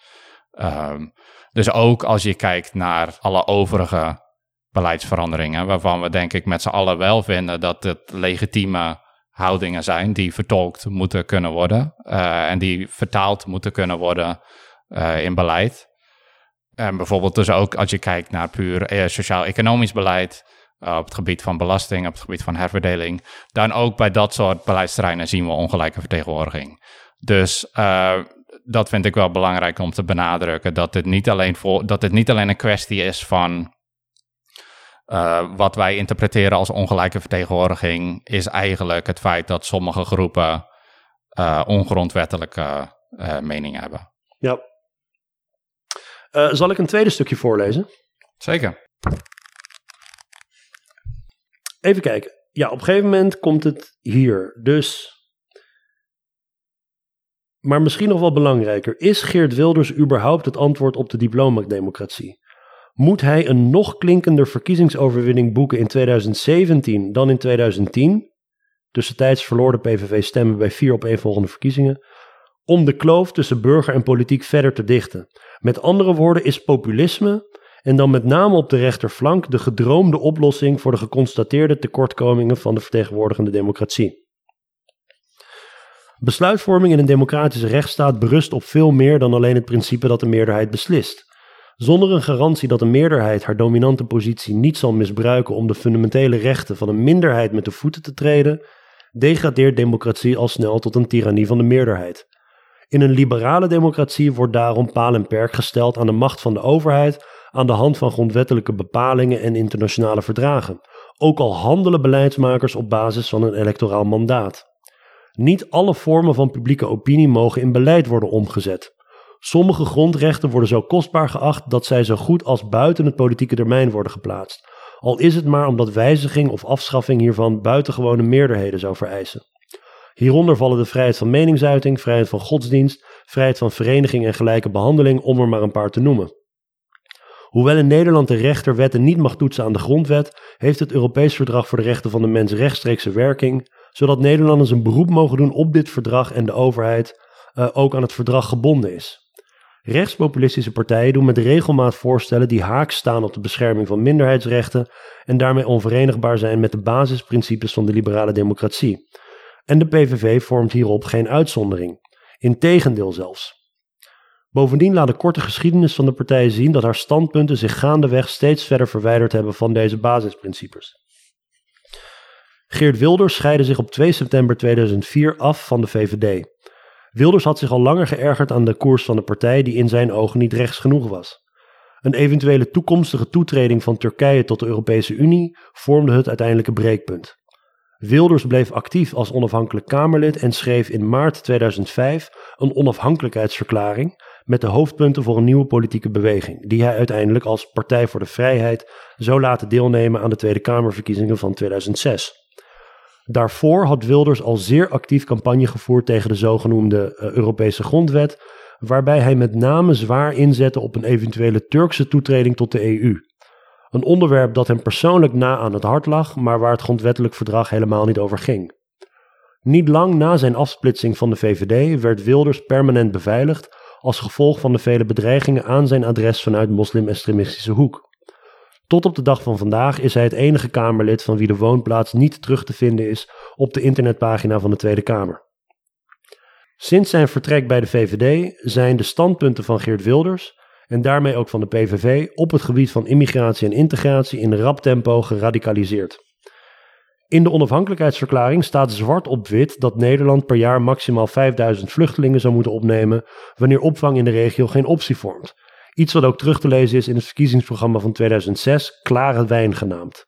Um, dus ook als je kijkt naar alle overige beleidsveranderingen, waarvan we denk ik met z'n allen wel vinden dat het legitieme houdingen zijn die vertolkt moeten kunnen worden uh, en die vertaald moeten kunnen worden uh, in beleid. En bijvoorbeeld dus ook als je kijkt naar puur eh, sociaal-economisch beleid, uh, op het gebied van belasting, op het gebied van herverdeling, dan ook bij dat soort beleidsterreinen zien we ongelijke vertegenwoordiging. Dus uh, dat vind ik wel belangrijk om te benadrukken, dat dit niet alleen, voor, dat dit niet alleen een kwestie is van uh, wat wij interpreteren als ongelijke vertegenwoordiging, is eigenlijk het feit dat sommige groepen ongrondwettelijke meningen hebben. Ja, zal ik een tweede stukje voorlezen? Zeker. Even kijken. Ja, op een gegeven moment komt het hier. Dus. Maar misschien nog wel belangrijker. Is Geert Wilders überhaupt het antwoord op de diplomademocratie? Moet hij een nog klinkender verkiezingsoverwinning boeken in 2017 dan in 2010? Tussentijds verloor de PVV stemmen bij vier opeenvolgende verkiezingen. Om de kloof tussen burger en politiek verder te dichten. Met andere woorden is populisme, en dan met name op de rechterflank, de gedroomde oplossing voor de geconstateerde tekortkomingen van de vertegenwoordigende democratie. Besluitvorming in een democratische rechtsstaat berust op veel meer dan alleen het principe dat de meerderheid beslist. Zonder een garantie dat een meerderheid haar dominante positie niet zal misbruiken om de fundamentele rechten van een minderheid met de voeten te treden, degradeert democratie al snel tot een tirannie van de meerderheid. In een liberale democratie wordt daarom paal en perk gesteld aan de macht van de overheid aan de hand van grondwettelijke bepalingen en internationale verdragen, ook al handelen beleidsmakers op basis van een electoraal mandaat. Niet alle vormen van publieke opinie mogen in beleid worden omgezet. Sommige grondrechten worden zo kostbaar geacht dat zij zo goed als buiten het politieke termijn worden geplaatst, al is het maar omdat wijziging of afschaffing hiervan buitengewone meerderheden zou vereisen. Hieronder vallen de vrijheid van meningsuiting, vrijheid van godsdienst, vrijheid van vereniging en gelijke behandeling, om er maar een paar te noemen. Hoewel in Nederland de rechter wetten niet mag toetsen aan de grondwet, heeft het Europees Verdrag voor de Rechten van de Mens rechtstreekse werking, zodat Nederlanders een beroep mogen doen op dit verdrag en de overheid uh, ook aan het verdrag gebonden is. Rechtspopulistische partijen doen met regelmaat voorstellen die haaks staan op de bescherming van minderheidsrechten en daarmee onverenigbaar zijn met de basisprincipes van de liberale democratie. En de PVV vormt hierop geen uitzondering. Integendeel zelfs. Bovendien laat de korte geschiedenis van de partij zien dat haar standpunten zich gaandeweg steeds verder verwijderd hebben van deze basisprincipes. Geert Wilders scheidde zich op 2 september 2004 af van de VVD. Wilders had zich al langer geërgerd aan de koers van de partij die in zijn ogen niet rechts genoeg was. Een eventuele toekomstige toetreding van Turkije tot de Europese Unie vormde het uiteindelijke breekpunt. Wilders bleef actief als onafhankelijk Kamerlid en schreef in maart 2005 een onafhankelijkheidsverklaring met de hoofdpunten voor een nieuwe politieke beweging, die hij uiteindelijk als Partij voor de Vrijheid zou laten deelnemen aan de Tweede Kamerverkiezingen van 2006. Daarvoor had Wilders al zeer actief campagne gevoerd tegen de zogenoemde uh, Europese grondwet, waarbij hij met name zwaar inzette op een eventuele Turkse toetreding tot de EU. Een onderwerp dat hem persoonlijk na aan het hart lag, maar waar het grondwettelijk verdrag helemaal niet over ging. Niet lang na zijn afsplitsing van de VVD werd Wilders permanent beveiligd als gevolg van de vele bedreigingen aan zijn adres vanuit moslim-extremistische hoek. Tot op de dag van vandaag is hij het enige Kamerlid van wie de woonplaats niet terug te vinden is op de internetpagina van de Tweede Kamer. Sinds zijn vertrek bij de VVD zijn de standpunten van Geert Wilders en daarmee ook van de PVV op het gebied van immigratie en integratie in rap tempo geradicaliseerd. In de onafhankelijkheidsverklaring staat zwart op wit dat Nederland per jaar maximaal 5000 vluchtelingen zou moeten opnemen wanneer opvang in de regio geen optie vormt. Iets wat ook terug te lezen is in het verkiezingsprogramma van 2006, Klare Wijn genaamd.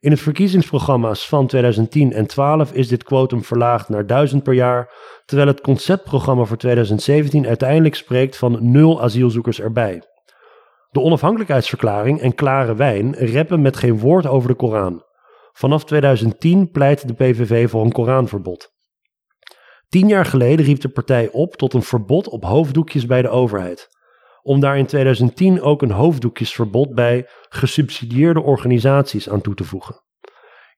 In het verkiezingsprogramma's van 2010 en 12 is dit quotum verlaagd naar 1000 per jaar, terwijl het conceptprogramma voor 2017 uiteindelijk spreekt van nul asielzoekers erbij. De onafhankelijkheidsverklaring en klare wijn reppen met geen woord over de Koran. Vanaf 2010 pleit de PVV voor een Koranverbod. Tien jaar geleden riep de partij op tot een verbod op hoofddoekjes bij de overheid. Om daar in 2010 ook een hoofddoekjesverbod bij gesubsidieerde organisaties aan toe te voegen.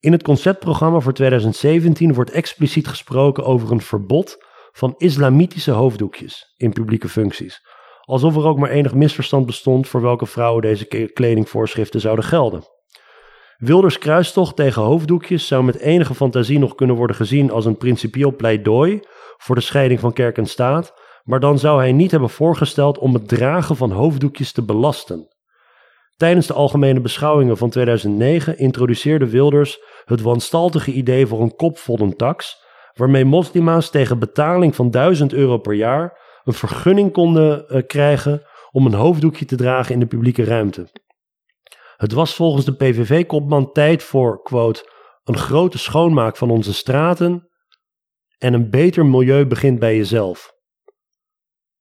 In het conceptprogramma voor 2017 wordt expliciet gesproken over een verbod van islamitische hoofddoekjes in publieke functies. Alsof er ook maar enig misverstand bestond voor welke vrouwen deze kledingvoorschriften zouden gelden. Wilders kruistocht tegen hoofddoekjes zou met enige fantasie nog kunnen worden gezien als een principieel pleidooi voor de scheiding van kerk en staat, maar dan zou hij niet hebben voorgesteld om het dragen van hoofddoekjes te belasten. Tijdens de algemene beschouwingen van 2009 introduceerde Wilders het wanstaltige idee voor een kopvoddentax, waarmee moslima's tegen betaling van 1000 euro per jaar een vergunning konden uh, krijgen om een hoofddoekje te dragen in de publieke ruimte. Het was volgens de PVV-kopman tijd voor, quote, een grote schoonmaak van onze straten en een beter milieu begint bij jezelf.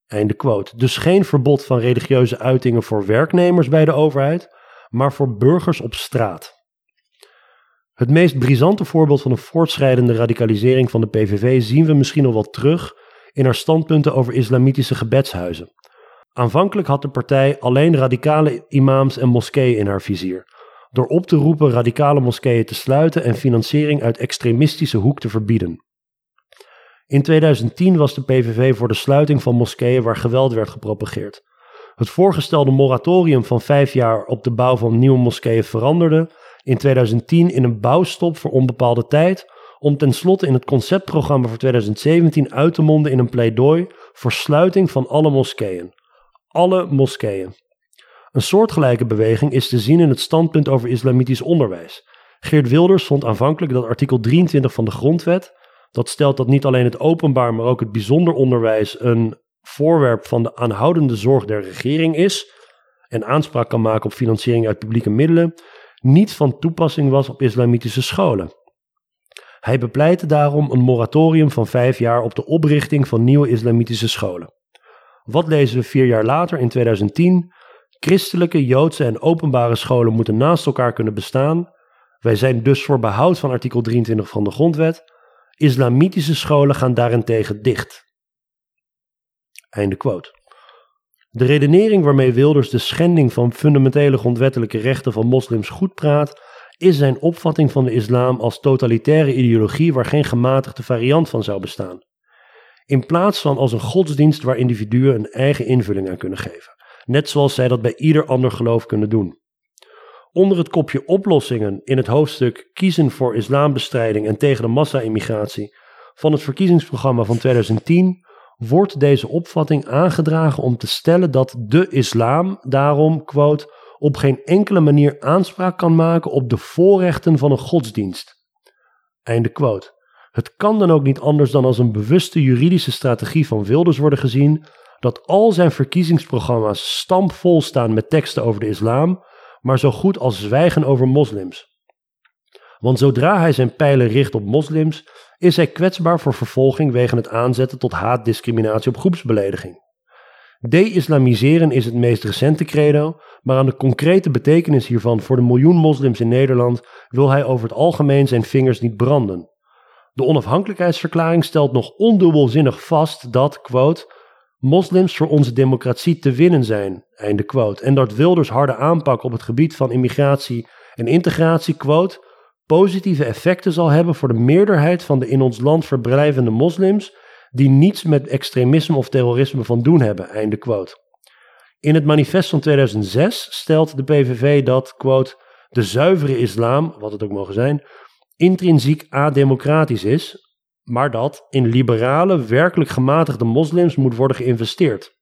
Einde quote. Dus geen verbod van religieuze uitingen voor werknemers bij de overheid, maar voor burgers op straat. Het meest brisante voorbeeld van een voortschrijdende radicalisering van de PVV zien we misschien nog wel terug in haar standpunten over islamitische gebedshuizen. Aanvankelijk had de partij alleen radicale imams en moskeeën in haar vizier. Door op te roepen radicale moskeeën te sluiten en financiering uit extremistische hoek te verbieden. In 2010 was de PVV voor de sluiting van moskeeën waar geweld werd gepropageerd. Het voorgestelde moratorium van vijf jaar op de bouw van nieuwe moskeeën veranderde in 2010 in een bouwstop voor onbepaalde tijd, om tenslotte in het conceptprogramma voor 2017 uit te monden in een pleidooi voor sluiting van alle moskeeën alle moskeeën. Een soortgelijke beweging is te zien in het standpunt over islamitisch onderwijs. Geert Wilders vond aanvankelijk dat artikel 23 van de Grondwet, dat stelt dat niet alleen het openbaar, maar ook het bijzonder onderwijs een voorwerp van de aanhoudende zorg der regering is en aanspraak kan maken op financiering uit publieke middelen, niet van toepassing was op islamitische scholen. Hij bepleitte daarom een moratorium van vijf jaar op de oprichting van nieuwe islamitische scholen. Wat lezen we vier jaar later in 2010? Christelijke, Joodse en openbare scholen moeten naast elkaar kunnen bestaan. Wij zijn dus voor behoud van artikel 23 van de Grondwet. Islamitische scholen gaan daarentegen dicht. Einde quote. De redenering waarmee Wilders de schending van fundamentele grondwettelijke rechten van moslims goed praat, is zijn opvatting van de islam als totalitaire ideologie waar geen gematigde variant van zou bestaan in plaats van als een godsdienst waar individuen een eigen invulling aan kunnen geven, net zoals zij dat bij ieder ander geloof kunnen doen. Onder het kopje oplossingen in het hoofdstuk Kiezen voor islambestrijding en tegen de massa-immigratie van het verkiezingsprogramma van 2010 wordt deze opvatting aangedragen om te stellen dat de islam daarom, quote, op geen enkele manier aanspraak kan maken op de voorrechten van een godsdienst. Einde quote. Het kan dan ook niet anders dan als een bewuste juridische strategie van Wilders worden gezien dat al zijn verkiezingsprogramma's stampvol staan met teksten over de islam, maar zo goed als zwijgen over moslims. Want zodra hij zijn pijlen richt op moslims, is hij kwetsbaar voor vervolging wegen het aanzetten tot haatdiscriminatie op groepsbelediging. De-islamiseren is het meest recente credo, maar aan de concrete betekenis hiervan voor de miljoen moslims in Nederland wil hij over het algemeen zijn vingers niet branden. De onafhankelijkheidsverklaring stelt nog ondubbelzinnig vast dat, quote, moslims voor onze democratie te winnen zijn, einde quote. En dat Wilders harde aanpak op het gebied van immigratie en integratie, quote, positieve effecten zal hebben voor de meerderheid van de in ons land verblijvende moslims die niets met extremisme of terrorisme van doen hebben, einde quote. In het manifest van 2006 stelt de PVV dat, quote, de zuivere islam, wat het ook mogen zijn, intrinsiek ademocratisch is, maar dat in liberale, werkelijk gematigde moslims moet worden geïnvesteerd.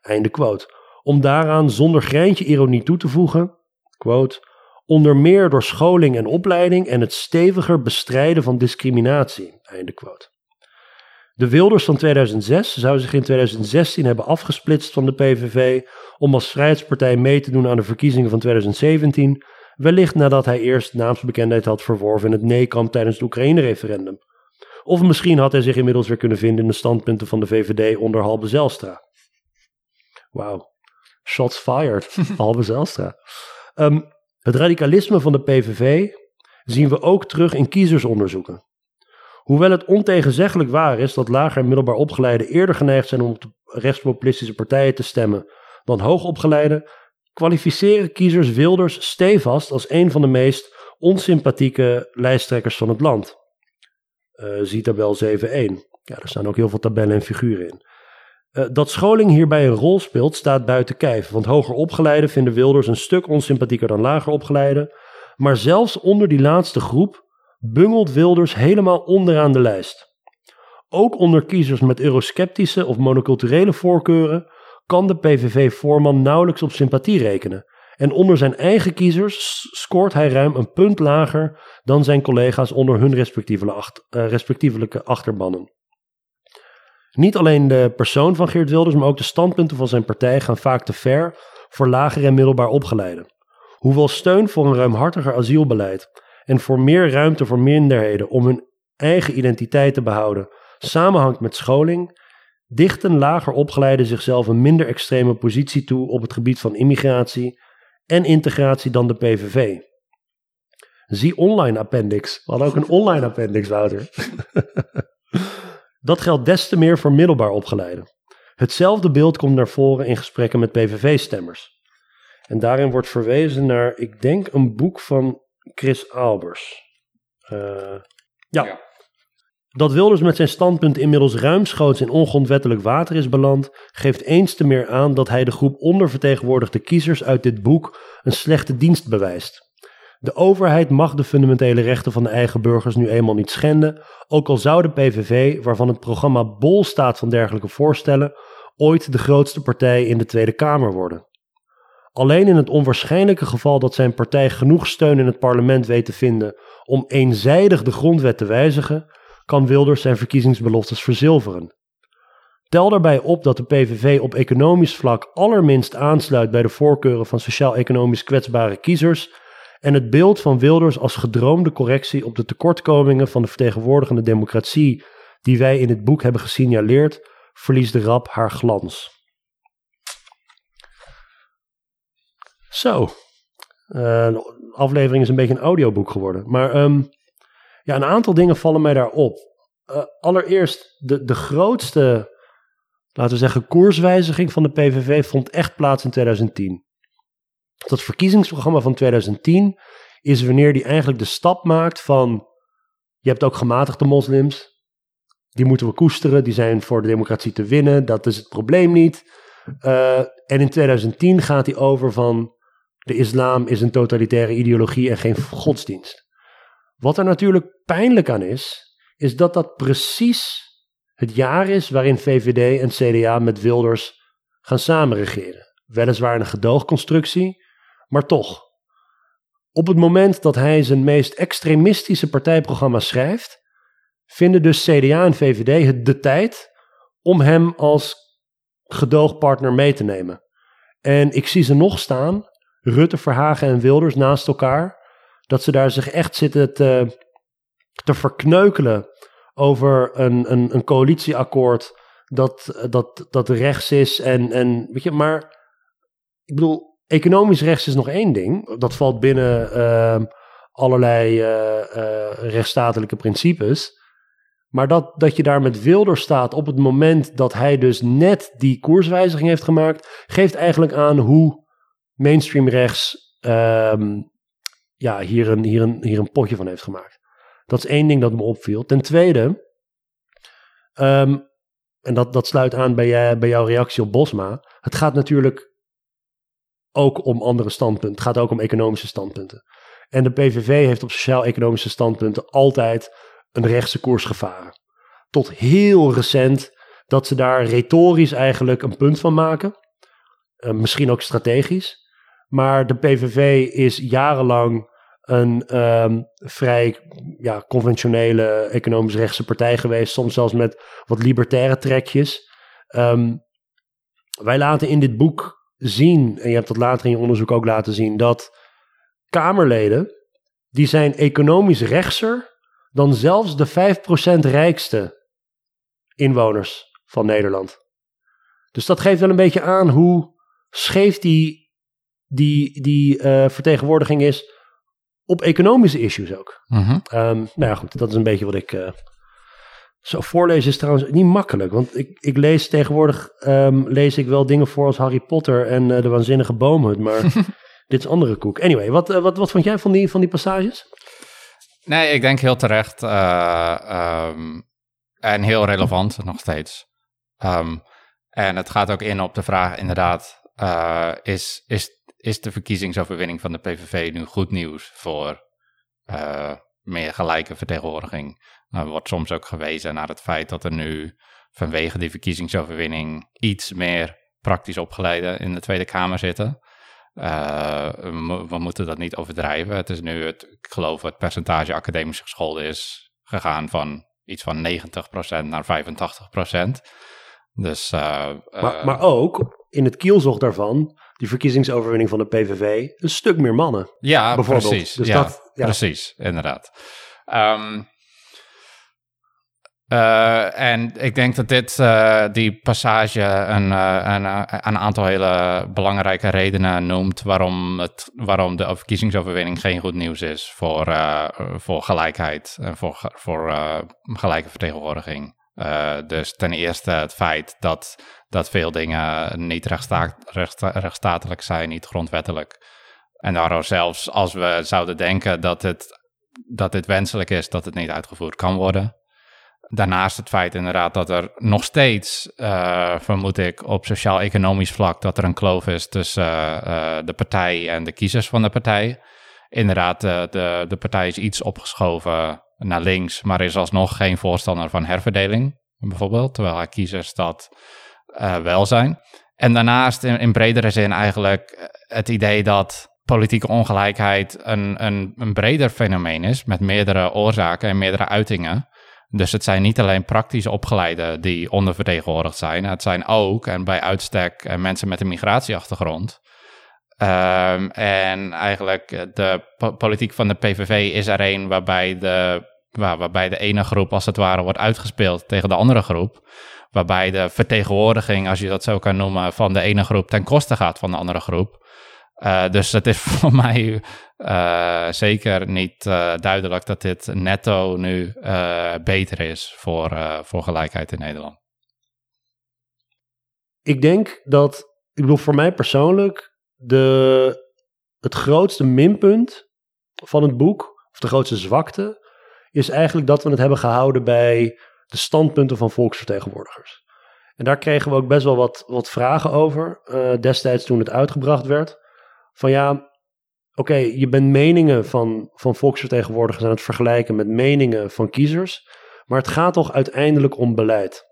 Einde quote. Om daaraan zonder greintje ironie toe te voegen, quote, onder meer door scholing en opleiding en het steviger bestrijden van discriminatie. Einde quote. De Wilders van 2006 zou zich in 2016 hebben afgesplitst van de PVV om als vrijheidspartij mee te doen aan de verkiezingen van 2017, wellicht nadat hij eerst naamsbekendheid had verworven in het nee-kamp tijdens het Oekraïne-referendum. Of misschien had hij zich inmiddels weer kunnen vinden in de standpunten van de VVD onder Halbe Zelstra. Wauw, shots fired, Halbe Zelstra. Ehm, het radicalisme van de PVV zien we ook terug in kiezersonderzoeken. Hoewel het ontegenzeggelijk waar is dat lager en middelbaar opgeleiden eerder geneigd zijn om op de rechtspopulistische partijen te stemmen dan hoogopgeleiden, kwalificeren kiezers Wilders stevast als een van de meest onsympathieke lijsttrekkers van het land. Uh, zie tabel 7.1. Ja, er staan ook heel veel tabellen en figuren in. Uh, dat scholing hierbij een rol speelt, staat buiten kijf. Want hoger opgeleiden vinden Wilders een stuk onsympathieker dan lager opgeleiden. Maar zelfs onder die laatste groep bungelt Wilders helemaal onderaan de lijst. Ook onder kiezers met eurosceptische of monoculturele voorkeuren kan de PVV-voorman nauwelijks op sympathie rekenen. En onder zijn eigen kiezers scoort hij ruim een punt lager dan zijn collega's onder hun eh, respectievelijke achterbannen. Niet alleen de persoon van Geert Wilders, maar ook de standpunten van zijn partij gaan vaak te ver voor lager en middelbaar opgeleiden. Hoewel steun voor een ruimhartiger asielbeleid en voor meer ruimte voor minderheden om hun eigen identiteit te behouden samenhangt met scholing, dichten lager opgeleiden zichzelf een minder extreme positie toe op het gebied van immigratie en integratie dan de PVV. Zie online appendix. We hadden ook een online appendix, Wouter. Dat geldt des te meer voor middelbaar opgeleiden. Hetzelfde beeld komt naar voren in gesprekken met PVV-stemmers. En daarin wordt verwezen naar, ik denk, een boek van Chris Albers. Uh, ja. ja. Dat Wilders met zijn standpunt inmiddels ruimschoots in ongrondwettelijk water is beland, geeft eens te meer aan dat hij de groep ondervertegenwoordigde kiezers uit dit boek een slechte dienst bewijst. De overheid mag de fundamentele rechten van de eigen burgers nu eenmaal niet schenden, ook al zou de PVV, waarvan het programma bol staat van dergelijke voorstellen, ooit de grootste partij in de Tweede Kamer worden. Alleen in het onwaarschijnlijke geval dat zijn partij genoeg steun in het parlement weet te vinden om eenzijdig de grondwet te wijzigen, kan Wilders zijn verkiezingsbeloftes verzilveren. Tel daarbij op dat de PVV op economisch vlak allerminst aansluit bij de voorkeuren van sociaal-economisch kwetsbare kiezers en het beeld van Wilders als gedroomde correctie op de tekortkomingen van de vertegenwoordigende democratie die wij in het boek hebben gesignaleerd, verliest de rap haar glans. Zo, uh, de aflevering is een beetje een audioboek geworden. Maar um, ja, een aantal dingen vallen mij daarop. Uh, allereerst, de, de grootste, laten we zeggen, koerswijziging van de PVV vond echt plaats in 2010. Dat verkiezingsprogramma van 2010 is wanneer die eigenlijk de stap maakt van, je hebt ook gematigde moslims, die moeten we koesteren, die zijn voor de democratie te winnen, dat is het probleem niet. Uh, en in 2010 gaat hij over van, de islam is een totalitaire ideologie en geen godsdienst. Wat er natuurlijk pijnlijk aan is, is dat dat precies het jaar is waarin VVD en CDA met Wilders gaan samenregeren. Weliswaar een gedoogconstructie, maar toch. Op het moment dat hij zijn meest extremistische partijprogramma schrijft, vinden dus CDA en VVD het de tijd om hem als gedoogpartner mee te nemen. En ik zie ze nog staan, Rutte, Verhagen en Wilders naast elkaar, dat ze daar zich echt zitten te, verkneukelen over een, een, een coalitieakkoord dat, dat, dat rechts is. En, en weet je, maar ik bedoel, economisch rechts is nog één ding. Dat valt binnen uh, allerlei uh, uh, rechtsstatelijke principes. Maar dat, dat je daar met Wilder staat op het moment dat hij dus net die koerswijziging heeft gemaakt, geeft eigenlijk aan hoe mainstream rechts ehm, ja, hier, een, hier, een, hier een potje van heeft gemaakt. Dat is één ding dat me opviel. Ten tweede, ehm, en dat, dat sluit aan bij, jij, bij jouw reactie op Bosma. Het gaat natuurlijk ook om andere standpunten. Het gaat ook om economische standpunten. En de PVV heeft op sociaal-economische standpunten altijd een rechtse koers gevaren. Tot heel recent dat ze daar retorisch eigenlijk een punt van maken. Uh, misschien ook strategisch. Maar de PVV is jarenlang een ehm, vrij ja, conventionele economisch-rechtse partij geweest. Soms zelfs met wat libertaire trekjes. Ehm, wij laten in dit boek zien, en je hebt dat later in je onderzoek ook laten zien, dat Kamerleden, die zijn economisch rechtser dan zelfs de 5% rijkste inwoners van Nederland. Dus dat geeft wel een beetje aan hoe scheef die, die, die uh, vertegenwoordiging is op economische issues ook. Mhm. Um, nou ja, goed, dat is een beetje wat ik. Uh, zo voorlezen is trouwens niet makkelijk. Want ik, ik lees tegenwoordig um, lees ik wel dingen voor als Harry Potter en uh, de waanzinnige boomhut. Maar dit is andere koek. Anyway, wat, uh, wat, wat vond jij van die, van die passages? Nee, ik denk heel terecht. Um, en heel relevant nog steeds. En het gaat ook in op de vraag inderdaad, is, is, is de verkiezingsoverwinning van de PVV nu goed nieuws voor uh, meer gelijke vertegenwoordiging? Er wordt soms ook gewezen naar het feit dat er nu vanwege die verkiezingsoverwinning iets meer praktisch opgeleiden in de Tweede Kamer zitten. Uh, we, we, moeten dat niet overdrijven. Het is nu, het, ik geloof, het percentage academisch gescholden is gegaan van iets van 90% naar 85%. Dus, uh, maar, maar ook in het kielzog daarvan, die verkiezingsoverwinning van de PVV, een stuk meer mannen. Ja, precies. Dus ja, dat, ja. precies, inderdaad. Um, uh, en ik denk dat dit, uh, die passage een, een, een, aantal hele belangrijke redenen noemt waarom, het, waarom de verkiezingsoverwinning geen goed nieuws is voor, voor gelijkheid en voor, voor gelijke vertegenwoordiging. Uh, dus ten eerste het feit dat, dat veel dingen niet rechtsta rechtsstatelijk zijn, niet grondwettelijk. En daarom zelfs als we zouden denken dat, het, dat dit wenselijk is, dat het niet uitgevoerd kan worden. Daarnaast het feit inderdaad dat er nog steeds, uh, vermoed ik, op sociaal-economisch vlak, dat er een kloof is tussen uh, de partij en de kiezers van de partij. Inderdaad, de, de, de partij is iets opgeschoven naar links, maar is alsnog geen voorstander van herverdeling, bijvoorbeeld, terwijl haar kiezers dat uh, wel zijn. En daarnaast in, bredere zin eigenlijk eh, het idee dat politieke ongelijkheid een, een, een breder fenomeen is, met meerdere oorzaken en meerdere uitingen. Dus het zijn niet alleen praktisch opgeleiden die ondervertegenwoordigd zijn. Het zijn ook, en bij uitstek, eh, mensen met een migratieachtergrond. Um, en eigenlijk de politiek van de PVV is er een waarbij de, waar, waarbij de ene groep als het ware wordt uitgespeeld tegen de andere groep. Waarbij de vertegenwoordiging, als je dat zo kan noemen, van de ene groep ten koste gaat van de andere groep. Uh, dus het is voor mij uh, zeker niet uh, duidelijk dat dit netto nu beter is voor, voor gelijkheid in Nederland. Ik denk dat, ik bedoel voor mij persoonlijk, de, het grootste minpunt van het boek, of de grootste zwakte, is eigenlijk dat we het hebben gehouden bij de standpunten van volksvertegenwoordigers. En daar kregen we ook best wel wat, wat vragen over uh, destijds toen het uitgebracht werd. Van ja, oké, je bent meningen van, van volksvertegenwoordigers aan het vergelijken met meningen van kiezers. Maar het gaat toch uiteindelijk om beleid.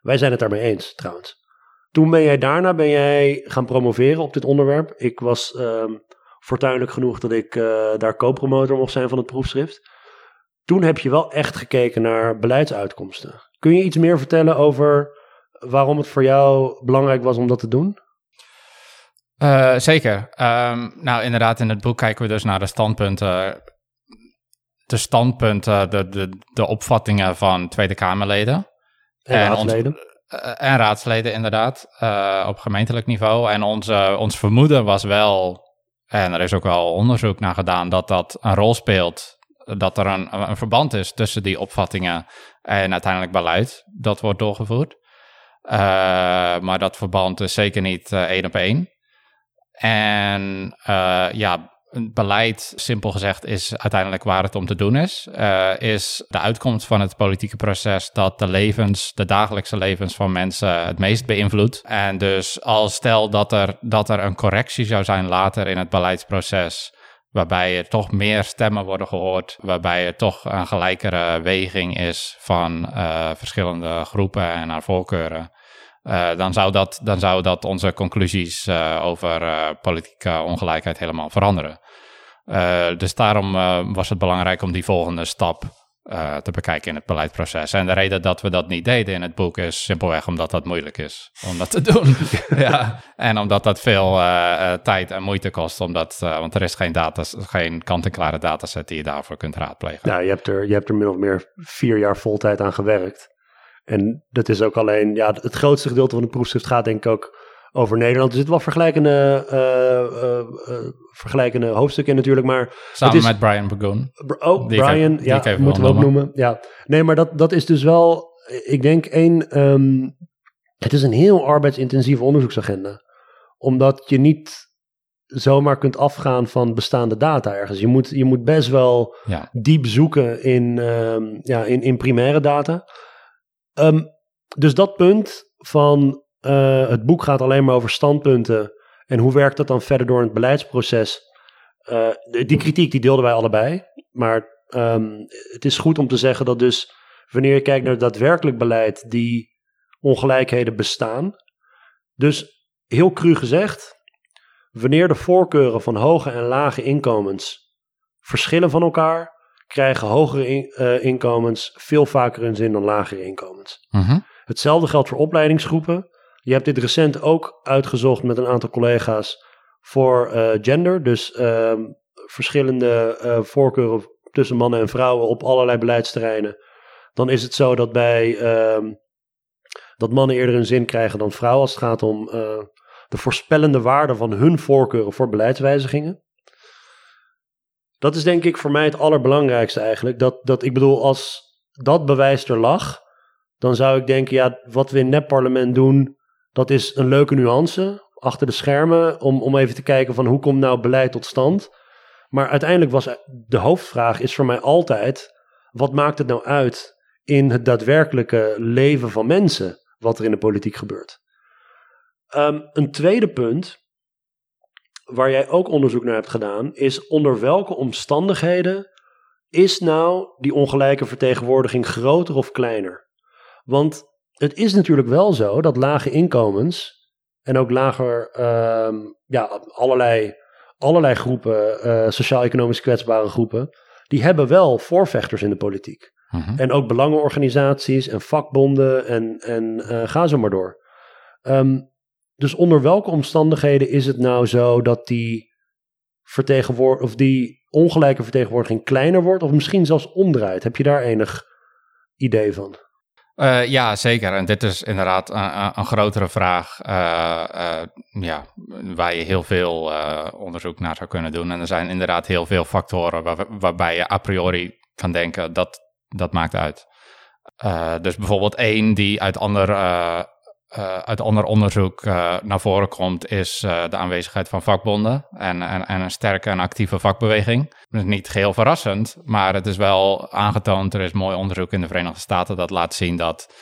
Wij zijn het daarmee eens trouwens. Toen ben jij daarna ben jij gaan promoveren op dit onderwerp. Ik was um, fortuinlijk genoeg dat ik uh, daar co-promotor mocht zijn van het proefschrift. Toen heb je wel echt gekeken naar beleidsuitkomsten. Kun je iets meer vertellen over waarom het voor jou belangrijk was om dat te doen? Uh, zeker. Um, nou, inderdaad, in het boek kijken we dus naar de standpunten. De standpunten, de, de, de opvattingen van Tweede Kamerleden. En, en raadsleden. Eh, en raadsleden, inderdaad, uh, op gemeentelijk niveau. En onze, ons vermoeden was wel, en er is ook wel onderzoek naar gedaan, dat dat een rol speelt. Dat er een, verband is tussen die opvattingen en uiteindelijk beleid dat wordt doorgevoerd. Uh, maar dat verband is zeker niet één op één. En ja, beleid, simpel gezegd, is uiteindelijk waar het om te doen is. Uh, is de uitkomst van het politieke proces dat de levens, de dagelijkse levens van mensen het meest beïnvloedt. En dus als stel dat er, dat er een correctie zou zijn later in het beleidsproces, waarbij er toch meer stemmen worden gehoord, waarbij er toch een gelijkere weging is van uh, verschillende groepen en naar voorkeuren. Uh, dan, zou dat, dan zou dat onze conclusies uh, over politieke ongelijkheid helemaal veranderen. dus daarom was het belangrijk om die volgende stap uh, te bekijken in het beleidsproces. En de reden dat we dat niet deden in het boek is simpelweg omdat dat moeilijk is om dat te doen. ja, en omdat dat veel uh, tijd en moeite kost, omdat, want er is geen, data, geen kant-en-klare dataset die je daarvoor kunt raadplegen. Ja, je hebt er, je hebt er min of meer vier jaar vol tijd aan gewerkt. En dat is ook alleen, ja, het grootste gedeelte van de proefschrift gaat denk ik ook over Nederland. Er zitten wel vergelijkende, uh, uh, vergelijkende hoofdstukken natuurlijk, maar... Samen met Brian Bagoon. Oh, Brian, ja, moeten we ook noemen. Ja. Nee, maar dat, dat is dus wel, ik denk één, um, het is een heel arbeidsintensieve onderzoeksagenda. Omdat je niet zomaar kunt afgaan van bestaande data ergens. Je moet, je moet best wel ja. diep zoeken in, um, ja, in, in primaire data. Um, dus dat punt van uh, het boek gaat alleen maar over standpunten. En hoe werkt dat dan verder door het beleidsproces? Uh, die kritiek die deelden wij allebei. Maar um, het is goed om te zeggen dat dus wanneer je kijkt naar daadwerkelijk beleid, die ongelijkheden bestaan. Dus heel cru gezegd, wanneer de voorkeuren van hoge en lage inkomens verschillen van elkaar, krijgen hogere in, uh, inkomens veel vaker een zin dan lagere inkomens. Uh -huh. Hetzelfde geldt voor opleidingsgroepen. Je hebt dit recent ook uitgezocht met een aantal collega's voor uh, gender. Dus uh, verschillende uh, voorkeuren tussen mannen en vrouwen op allerlei beleidsterreinen. Dan is het zo dat bij ehm, dat mannen eerder een zin krijgen dan vrouwen als het gaat om eh, de voorspellende waarde van hun voorkeuren voor beleidswijzigingen. Dat is denk ik voor mij het allerbelangrijkste eigenlijk. Dat, dat ik bedoel, als dat bewijs er lag, dan zou ik denken, ja, wat we in net parlement doen, dat is een leuke nuance achter de schermen om, om even te kijken van hoe komt nou beleid tot stand. Maar uiteindelijk was de hoofdvraag is voor mij altijd, wat maakt het nou uit in het daadwerkelijke leven van mensen, wat er in de politiek gebeurt? Um, een tweede punt, waar jij ook onderzoek naar hebt gedaan, is onder welke omstandigheden is nou die ongelijke vertegenwoordiging groter of kleiner? Want het is natuurlijk wel zo dat lage inkomens en ook lager, uh, ja, allerlei, allerlei groepen, uh, sociaal-economisch kwetsbare groepen, die hebben wel voorvechters in de politiek. Uh-huh. En ook belangenorganisaties en vakbonden en, en uh, ga zo maar door. Um, dus onder welke omstandigheden is het nou zo dat die, vertegenwoor of die ongelijke vertegenwoordiging kleiner wordt of misschien zelfs omdraait? Heb je daar enig idee van? Uh, ja, zeker. En dit is inderdaad een, een grotere vraag uh, uh, ja, waar je heel veel onderzoek naar zou kunnen doen. En er zijn inderdaad heel veel factoren waar, waarbij je a priori kan denken dat dat maakt uit. dus bijvoorbeeld één die uit ander uh, uit ander onderzoek uh, naar voren komt, is uh, de aanwezigheid van vakbonden en, en, en, een sterke en actieve vakbeweging. Dat is niet geheel verrassend, maar het is wel aangetoond. Er is mooi onderzoek in de Verenigde Staten dat laat zien dat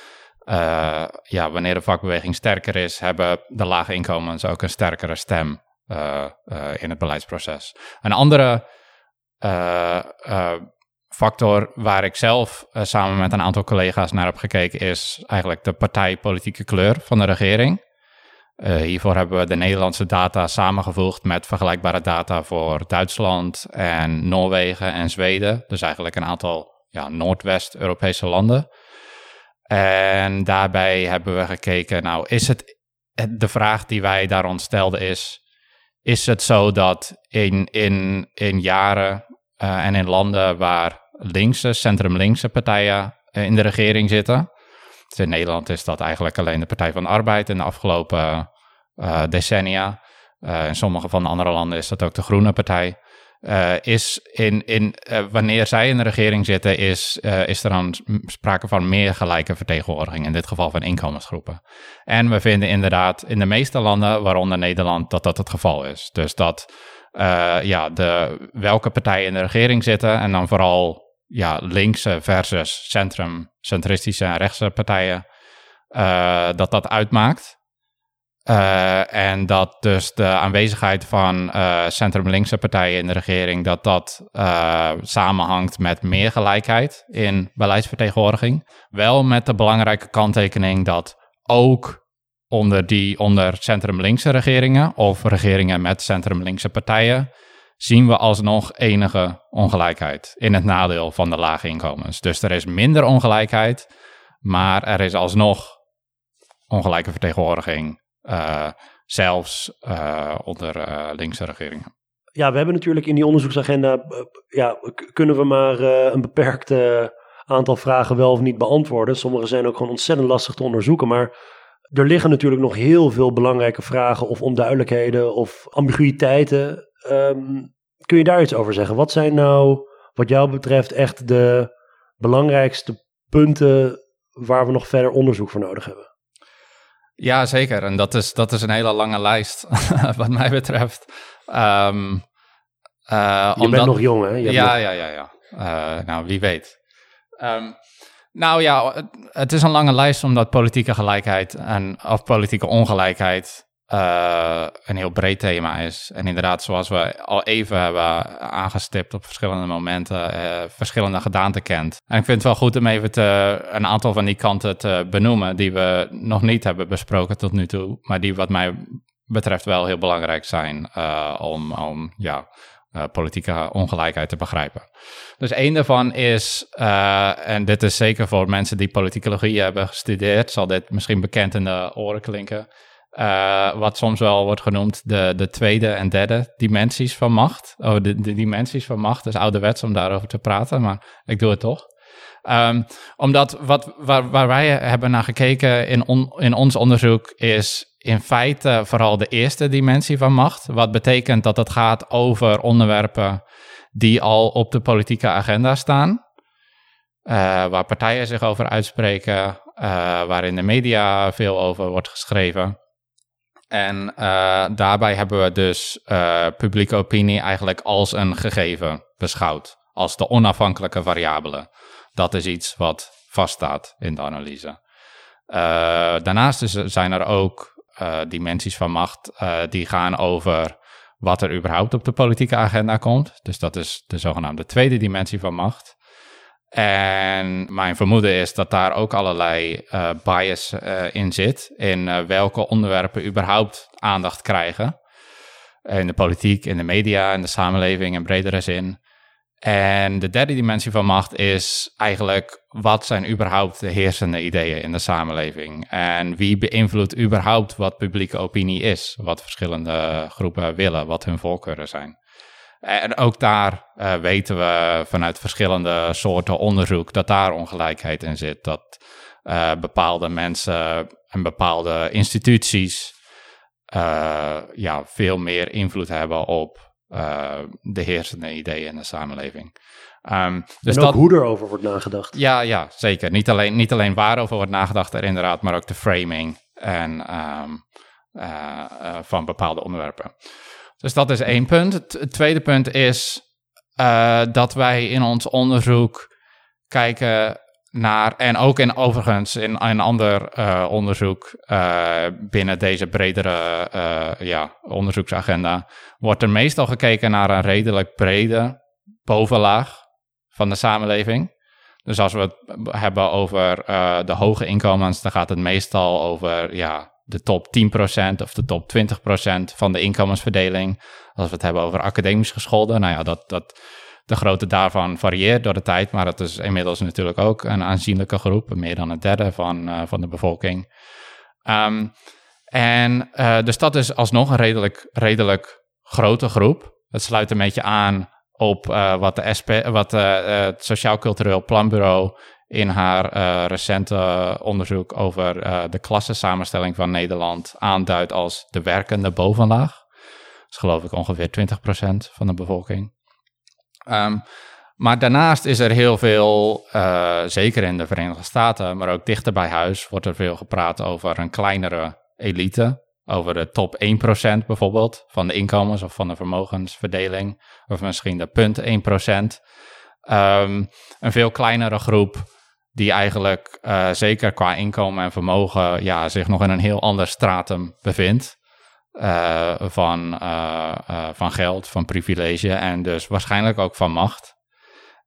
ja, wanneer de vakbeweging sterker is, hebben de lage inkomens ook een sterkere stem in het beleidsproces. Een andere factor waar ik zelf uh, samen met een aantal collega's naar heb gekeken is eigenlijk de partijpolitieke kleur van de regering. Uh, hiervoor hebben we de Nederlandse data samengevoegd met vergelijkbare data voor Duitsland en Noorwegen en Zweden. Dus eigenlijk een aantal ja, Noordwest-Europese landen. En daarbij hebben we gekeken, nou is het, de vraag die wij daar ons stelden is, is het zo dat in, in, in jaren en in landen waar linkse, centrum-linkse partijen eh, in de regering zitten. Dus in Nederland is dat eigenlijk alleen de Partij van de Arbeid in de afgelopen uh, decennia. Uh, in sommige van de andere landen is dat ook de Groene Partij. Is in, in, wanneer zij in de regering zitten, is, is er dan sprake van meer gelijke vertegenwoordiging, in dit geval van inkomensgroepen. En we vinden inderdaad in de meeste landen, waaronder Nederland, dat dat het geval is. Dus dat ja, de, welke partijen in de regering zitten en dan vooral ja, linkse versus centrum, centristische en rechtse partijen, uh, dat dat uitmaakt. Uh, en dat dus de aanwezigheid van uh, centrum-linkse partijen in de regering, dat dat samenhangt met meer gelijkheid in beleidsvertegenwoordiging. Wel met de belangrijke kanttekening dat ook onder die onder centrum-linkse regeringen of regeringen met centrum-linkse partijen zien we alsnog enige ongelijkheid in het nadeel van de lage inkomens. Dus er is minder ongelijkheid, maar er is alsnog ongelijke vertegenwoordiging, uh, zelfs uh, onder uh, linkse regeringen. Ja, we hebben natuurlijk in die onderzoeksagenda, ja, kunnen we maar een beperkt aantal vragen wel of niet beantwoorden. Sommige zijn ook gewoon ontzettend lastig te onderzoeken, maar er liggen natuurlijk nog heel veel belangrijke vragen of onduidelijkheden of ambiguïteiten. Um, kun je daar iets over zeggen? Wat zijn nou, wat jou betreft, echt de belangrijkste punten waar we nog verder onderzoek voor nodig hebben? Ja, zeker. En dat is, dat is een hele lange lijst, wat mij betreft. Um, uh, je bent nog jong, hè? ja, ja, ja, ja, uh, nou, wie weet. Um, nou ja, het, het, is een lange lijst omdat politieke gelijkheid en, of politieke ongelijkheid uh, een heel breed thema is. En inderdaad, zoals we al even hebben aangestipt op verschillende momenten, uh, verschillende gedaanten kent. En ik vind het wel goed om even een aantal van die kanten te benoemen die we nog niet hebben besproken tot nu toe, maar die wat mij betreft wel heel belangrijk zijn uh, om, om ja, politieke ongelijkheid te begrijpen. Dus één daarvan is, en dit is zeker voor mensen die politicologie hebben gestudeerd, zal dit misschien bekend in de oren klinken uh, wat soms wel wordt genoemd de, de tweede en derde dimensies van macht. Oh, de, dimensies van macht. is ouderwets om daarover te praten, maar ik doe het toch. Um, omdat wat, waar, waar wij hebben naar gekeken in, on, in ons onderzoek is in feite vooral de eerste dimensie van macht. Wat betekent dat het gaat over onderwerpen die al op de politieke agenda staan. Uh, waar partijen zich over uitspreken, uh, waar in de media veel over wordt geschreven. En uh, daarbij hebben we dus uh, publieke opinie eigenlijk als een gegeven beschouwd. Als de onafhankelijke variabele. Dat is iets wat vaststaat in de analyse. Uh, daarnaast zijn er ook dimensies van macht die gaan over wat er überhaupt op de politieke agenda komt. Dus dat is de zogenaamde tweede dimensie van macht. En mijn vermoeden is dat daar ook allerlei uh, bias uh, in zit. In uh, welke onderwerpen überhaupt aandacht krijgen. In de politiek, in de media, in de samenleving in bredere zin. En de derde dimensie van macht is eigenlijk wat zijn überhaupt de heersende ideeën in de samenleving? En wie beïnvloedt überhaupt wat publieke opinie is? Wat verschillende groepen willen, wat hun voorkeuren zijn? En ook daar uh, weten we vanuit verschillende soorten onderzoek dat daar ongelijkheid in zit. Dat uh, bepaalde mensen en bepaalde instituties uh, ja, veel meer invloed hebben op de heersende ideeën in de samenleving. Um, dus en ook dat, hoe erover wordt nagedacht. Ja, ja zeker. Niet alleen, niet alleen waarover wordt nagedacht er inderdaad, maar ook de framing en, um, van bepaalde onderwerpen. Dus dat is één punt. Het tweede punt is uh, dat wij in ons onderzoek kijken naar, en ook in overigens in een ander uh, onderzoek uh, binnen deze bredere ja, onderzoeksagenda, wordt er meestal gekeken naar een redelijk brede bovenlaag van de samenleving. Dus als we het hebben over de hoge inkomens, dan gaat het meestal over ja, de top 10% of de top 20% van de inkomensverdeling. Als we het hebben over academisch gescholden, nou ja, dat, dat, de grootte daarvan varieert door de tijd, maar dat is inmiddels natuurlijk ook een aanzienlijke groep, meer dan een derde van, uh, van de bevolking. Um, en uh, dus dat is alsnog een redelijk, redelijk grote groep. Het sluit een beetje aan op uh, wat, de SP, wat het Sociaal Cultureel Planbureau in haar uh, recente onderzoek over uh, de klassensamenstelling van Nederland aanduidt als de werkende bovenlaag. Dat is geloof ik ongeveer 20% van de bevolking. Um, maar daarnaast is er heel veel, zeker in de Verenigde Staten, maar ook dichter bij huis, wordt er veel gepraat over een kleinere elite. Over de top 1% bijvoorbeeld van de inkomens of van de vermogensverdeling. Of misschien de punt 1%. Um, ehm, een veel kleinere groep die eigenlijk uh, zeker qua inkomen en vermogen ja, zich nog in een heel ander stratum bevindt. Uh, van, uh, van geld, van privilege en dus waarschijnlijk ook van macht.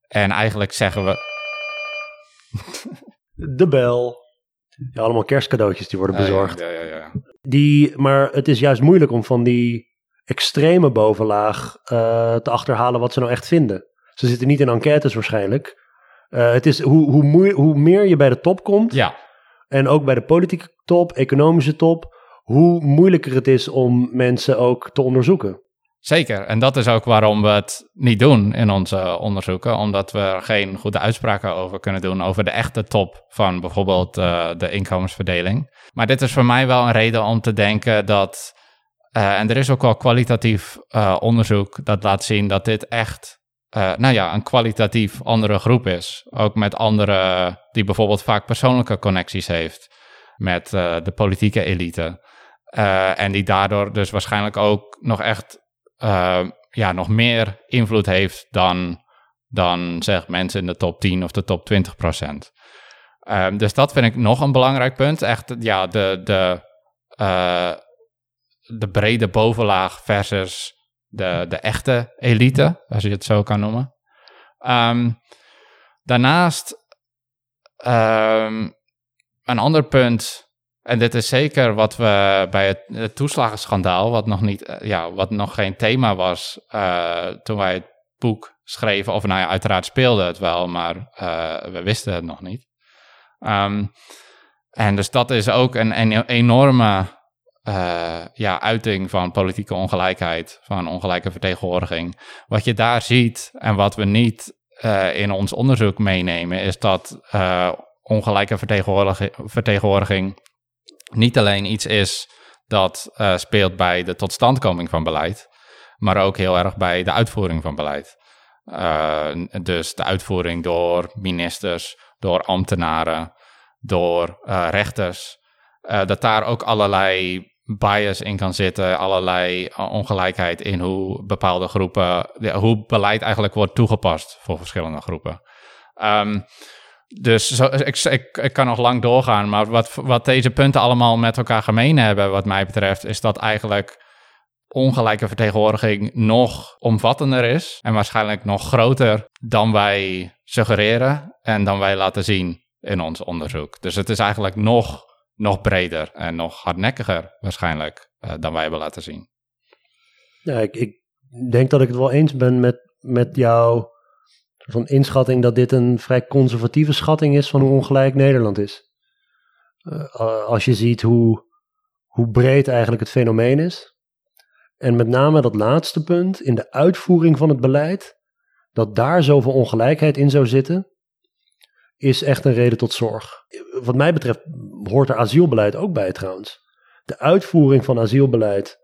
En eigenlijk zeggen we. De bel. Ja, allemaal kerstcadeautjes die worden bezorgd. Ja, ja, ja, Die, maar het is juist moeilijk om van die extreme bovenlaag te achterhalen wat ze nou echt vinden. Ze zitten niet in enquêtes waarschijnlijk. Het is hoe, hoe, hoe meer je bij de top komt, ja. en ook bij de politieke top, economische top, hoe moeilijker het is om mensen ook te onderzoeken. Zeker, en dat is ook waarom we het niet doen in onze onderzoeken, omdat we er geen goede uitspraken over kunnen doen over de echte top van bijvoorbeeld uh, de inkomensverdeling. Maar dit is voor mij wel een reden om te denken dat, uh, en er is ook wel kwalitatief onderzoek dat laat zien dat dit echt, nou ja, een kwalitatief andere groep is. Ook met andere, die bijvoorbeeld vaak persoonlijke connecties heeft met de politieke elite. en die daardoor dus waarschijnlijk ook nog echt ja, nog meer invloed heeft dan, dan zeg mensen in de top 10 of de top 20 procent. Uh, dus dat vind ik nog een belangrijk punt. Echt ja, de, de, de brede bovenlaag versus de, de echte elite, als je het zo kan noemen. Um, daarnaast um, een ander punt en dit is zeker wat we bij het, toeslagenschandaal, wat nog, niet, eh, ja, wat nog geen thema was uh, toen wij het boek schreven. Of nou ja, uiteraard speelde het wel, maar uh, we wisten het nog niet. Um, en dus dat is ook een, een enorme uh, ja, uiting van politieke ongelijkheid, van ongelijke vertegenwoordiging. Wat je daar ziet en wat we niet in ons onderzoek meenemen, is dat ongelijke vertegenwoordiging, vertegenwoordiging niet alleen iets is dat speelt bij de totstandkoming van beleid, maar ook heel erg bij de uitvoering van beleid. Dus de uitvoering door ministers, door ambtenaren, door rechters. dat daar ook allerlei bias in kan zitten, allerlei ongelijkheid in hoe bepaalde groepen, hoe beleid eigenlijk wordt toegepast voor verschillende groepen. Um, dus ik, ik, ik, kan nog lang doorgaan, maar wat, wat deze punten allemaal met elkaar gemeen hebben, wat mij betreft, is dat eigenlijk ongelijke vertegenwoordiging nog omvattender is en waarschijnlijk nog groter dan wij suggereren en dan wij laten zien in ons onderzoek. Dus het is eigenlijk nog, nog breder en nog hardnekkiger waarschijnlijk uh, dan wij hebben laten zien. Ja, ik, ik denk dat ik het wel eens ben met, met jouw van inschatting dat dit een vrij conservatieve schatting is van hoe ongelijk Nederland is. Uh, als je ziet hoe, hoe breed eigenlijk het fenomeen is. En met name dat laatste punt, in de uitvoering van het beleid, dat daar zoveel ongelijkheid in zou zitten, is echt een reden tot zorg. Wat mij betreft hoort er asielbeleid ook bij trouwens. De uitvoering van asielbeleid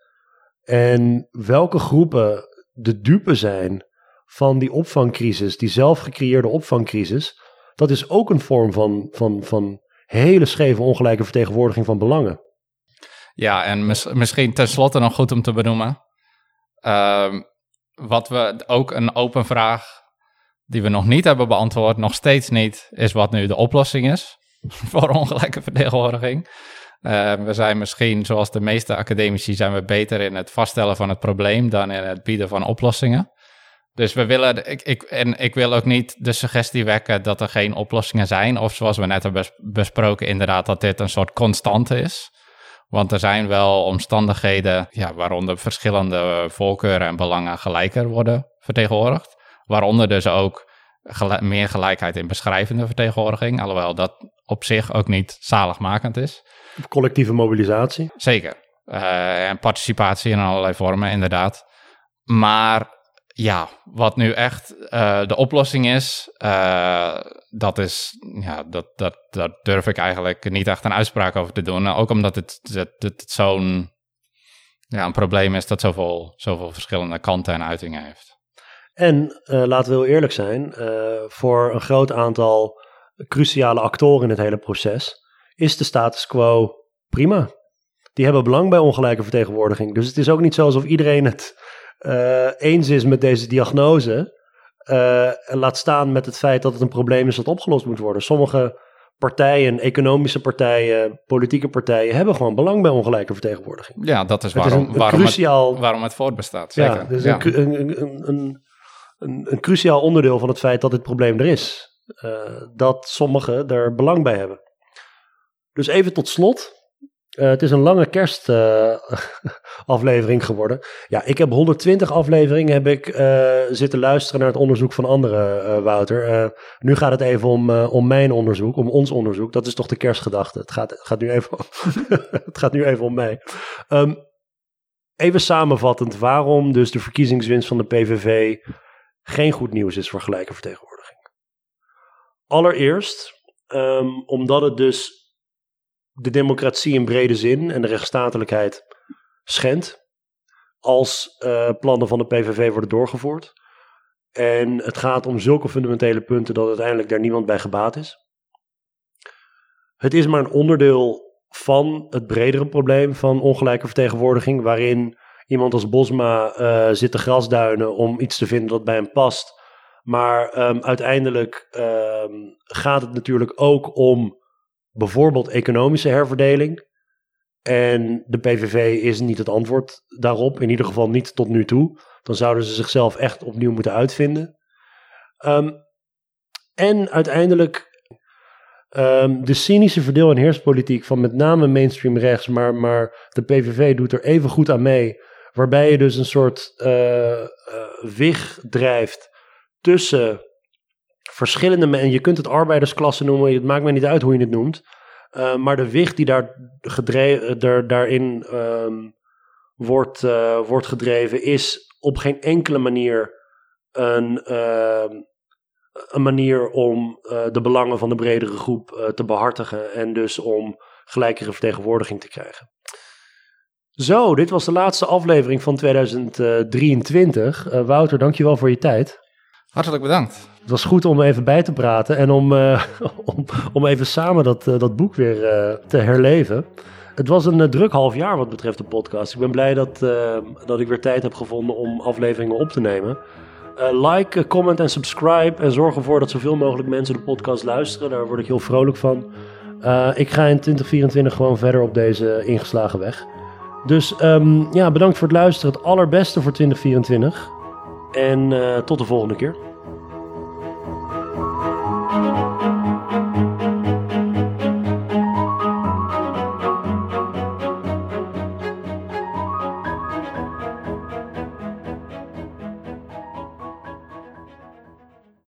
en welke groepen de dupe zijn van die opvangcrisis, die zelf gecreëerde opvangcrisis, dat is ook een vorm van, van, van hele scheve ongelijke vertegenwoordiging van belangen. Ja, en mis, misschien tenslotte nog goed om te benoemen. Uh, wat we ook een open vraag die we nog niet hebben beantwoord, nog steeds niet, is wat nu de oplossing is voor ongelijke vertegenwoordiging. Uh, we zijn misschien, zoals de meeste academici, zijn we beter in het vaststellen van het probleem dan in het bieden van oplossingen. Dus we willen, ik, ik, en ik wil ook niet de suggestie wekken dat er geen oplossingen zijn. Of zoals we net hebben besproken, inderdaad, dat dit een soort constante is. Want er zijn wel omstandigheden ja, waaronder verschillende voorkeuren en belangen gelijker worden vertegenwoordigd. Waaronder dus ook meer gelijkheid in beschrijvende vertegenwoordiging. Alhoewel dat op zich ook niet zaligmakend is. Collectieve mobilisatie. Zeker. Uh, en participatie in allerlei vormen, inderdaad. Maar ja, wat nu echt uh, de oplossing is, uh, dat is, ja, dat, dat, dat durf ik eigenlijk niet echt een uitspraak over te doen. Ook omdat het, het, het zo'n, ja, een probleem is dat zoveel, zoveel verschillende kanten en uitingen heeft. En uh, laten we heel eerlijk zijn, voor een groot aantal cruciale actoren in het hele proces is de status quo prima. Die hebben belang bij ongelijke vertegenwoordiging. Dus het is ook niet zo alsof iedereen het uh, eens is met deze diagnose. Laat staan met het feit dat het een probleem is dat opgelost moet worden. Sommige partijen, economische partijen, politieke partijen hebben gewoon belang bij ongelijke vertegenwoordiging. Ja, dat is waarom, het, waarom, cruciaal, het, waarom het voortbestaat. Zeker. Ja, dus Een, een, een, een, cruciaal onderdeel van het feit dat dit probleem er is. Uh, dat sommigen er belang bij hebben. Dus even tot slot. Uh, het is een lange kerstaflevering geworden. Ja, ik heb 120 afleveringen heb ik, uh, zitten luisteren naar het onderzoek van anderen, Wouter. nu gaat het even om, om mijn onderzoek, om ons onderzoek. Dat is toch de kerstgedachte. Het gaat, gaat, nu, even, het gaat nu even om mij. Um, even samenvattend, waarom dus de verkiezingswinst van de PVV geen goed nieuws is voor gelijke vertegenwoordiging. Allereerst um, omdat het dus de democratie in brede zin en de rechtsstatelijkheid schendt als uh, plannen van de PVV worden doorgevoerd. En het gaat om zulke fundamentele punten dat uiteindelijk daar niemand bij gebaat is. Het is maar een onderdeel van het bredere probleem van ongelijke vertegenwoordiging, waarin iemand als Bosma uh, zit te grasduinen om iets te vinden dat bij hem past. Maar um, uiteindelijk um, gaat het natuurlijk ook om bijvoorbeeld economische herverdeling. En de PVV is niet het antwoord daarop, in ieder geval niet tot nu toe. Dan zouden ze zichzelf echt opnieuw moeten uitvinden. Um, en uiteindelijk de cynische verdeel- en heerspolitiek van met name mainstream rechts, maar, maar de PVV doet er even goed aan mee. Waarbij je dus een soort uh, wig drijft tussen verschillende en je kunt het arbeidersklasse noemen, het maakt mij niet uit hoe je het noemt. Uh, maar de wicht die daar gedreven, daar, daarin um, wordt, wordt gedreven, is op geen enkele manier een, uh, een manier om de belangen van de bredere groep te behartigen en dus om gelijkere vertegenwoordiging te krijgen. Zo, dit was de laatste aflevering van 2023. Wouter, dankjewel voor je tijd. Hartelijk bedankt. Het was goed om even bij te praten en om, uh, om, om, even samen dat, uh, dat boek weer uh, te herleven. Het was een druk half jaar wat betreft de podcast. Ik ben blij dat, dat ik weer tijd heb gevonden om afleveringen op te nemen. like, comment en subscribe. En zorg ervoor dat zoveel mogelijk mensen de podcast luisteren. Daar word ik heel vrolijk van. ik ga in 2024 gewoon verder op deze ingeslagen weg. Dus um, ja, bedankt voor het luisteren. Het allerbeste voor 2024. En tot de volgende keer.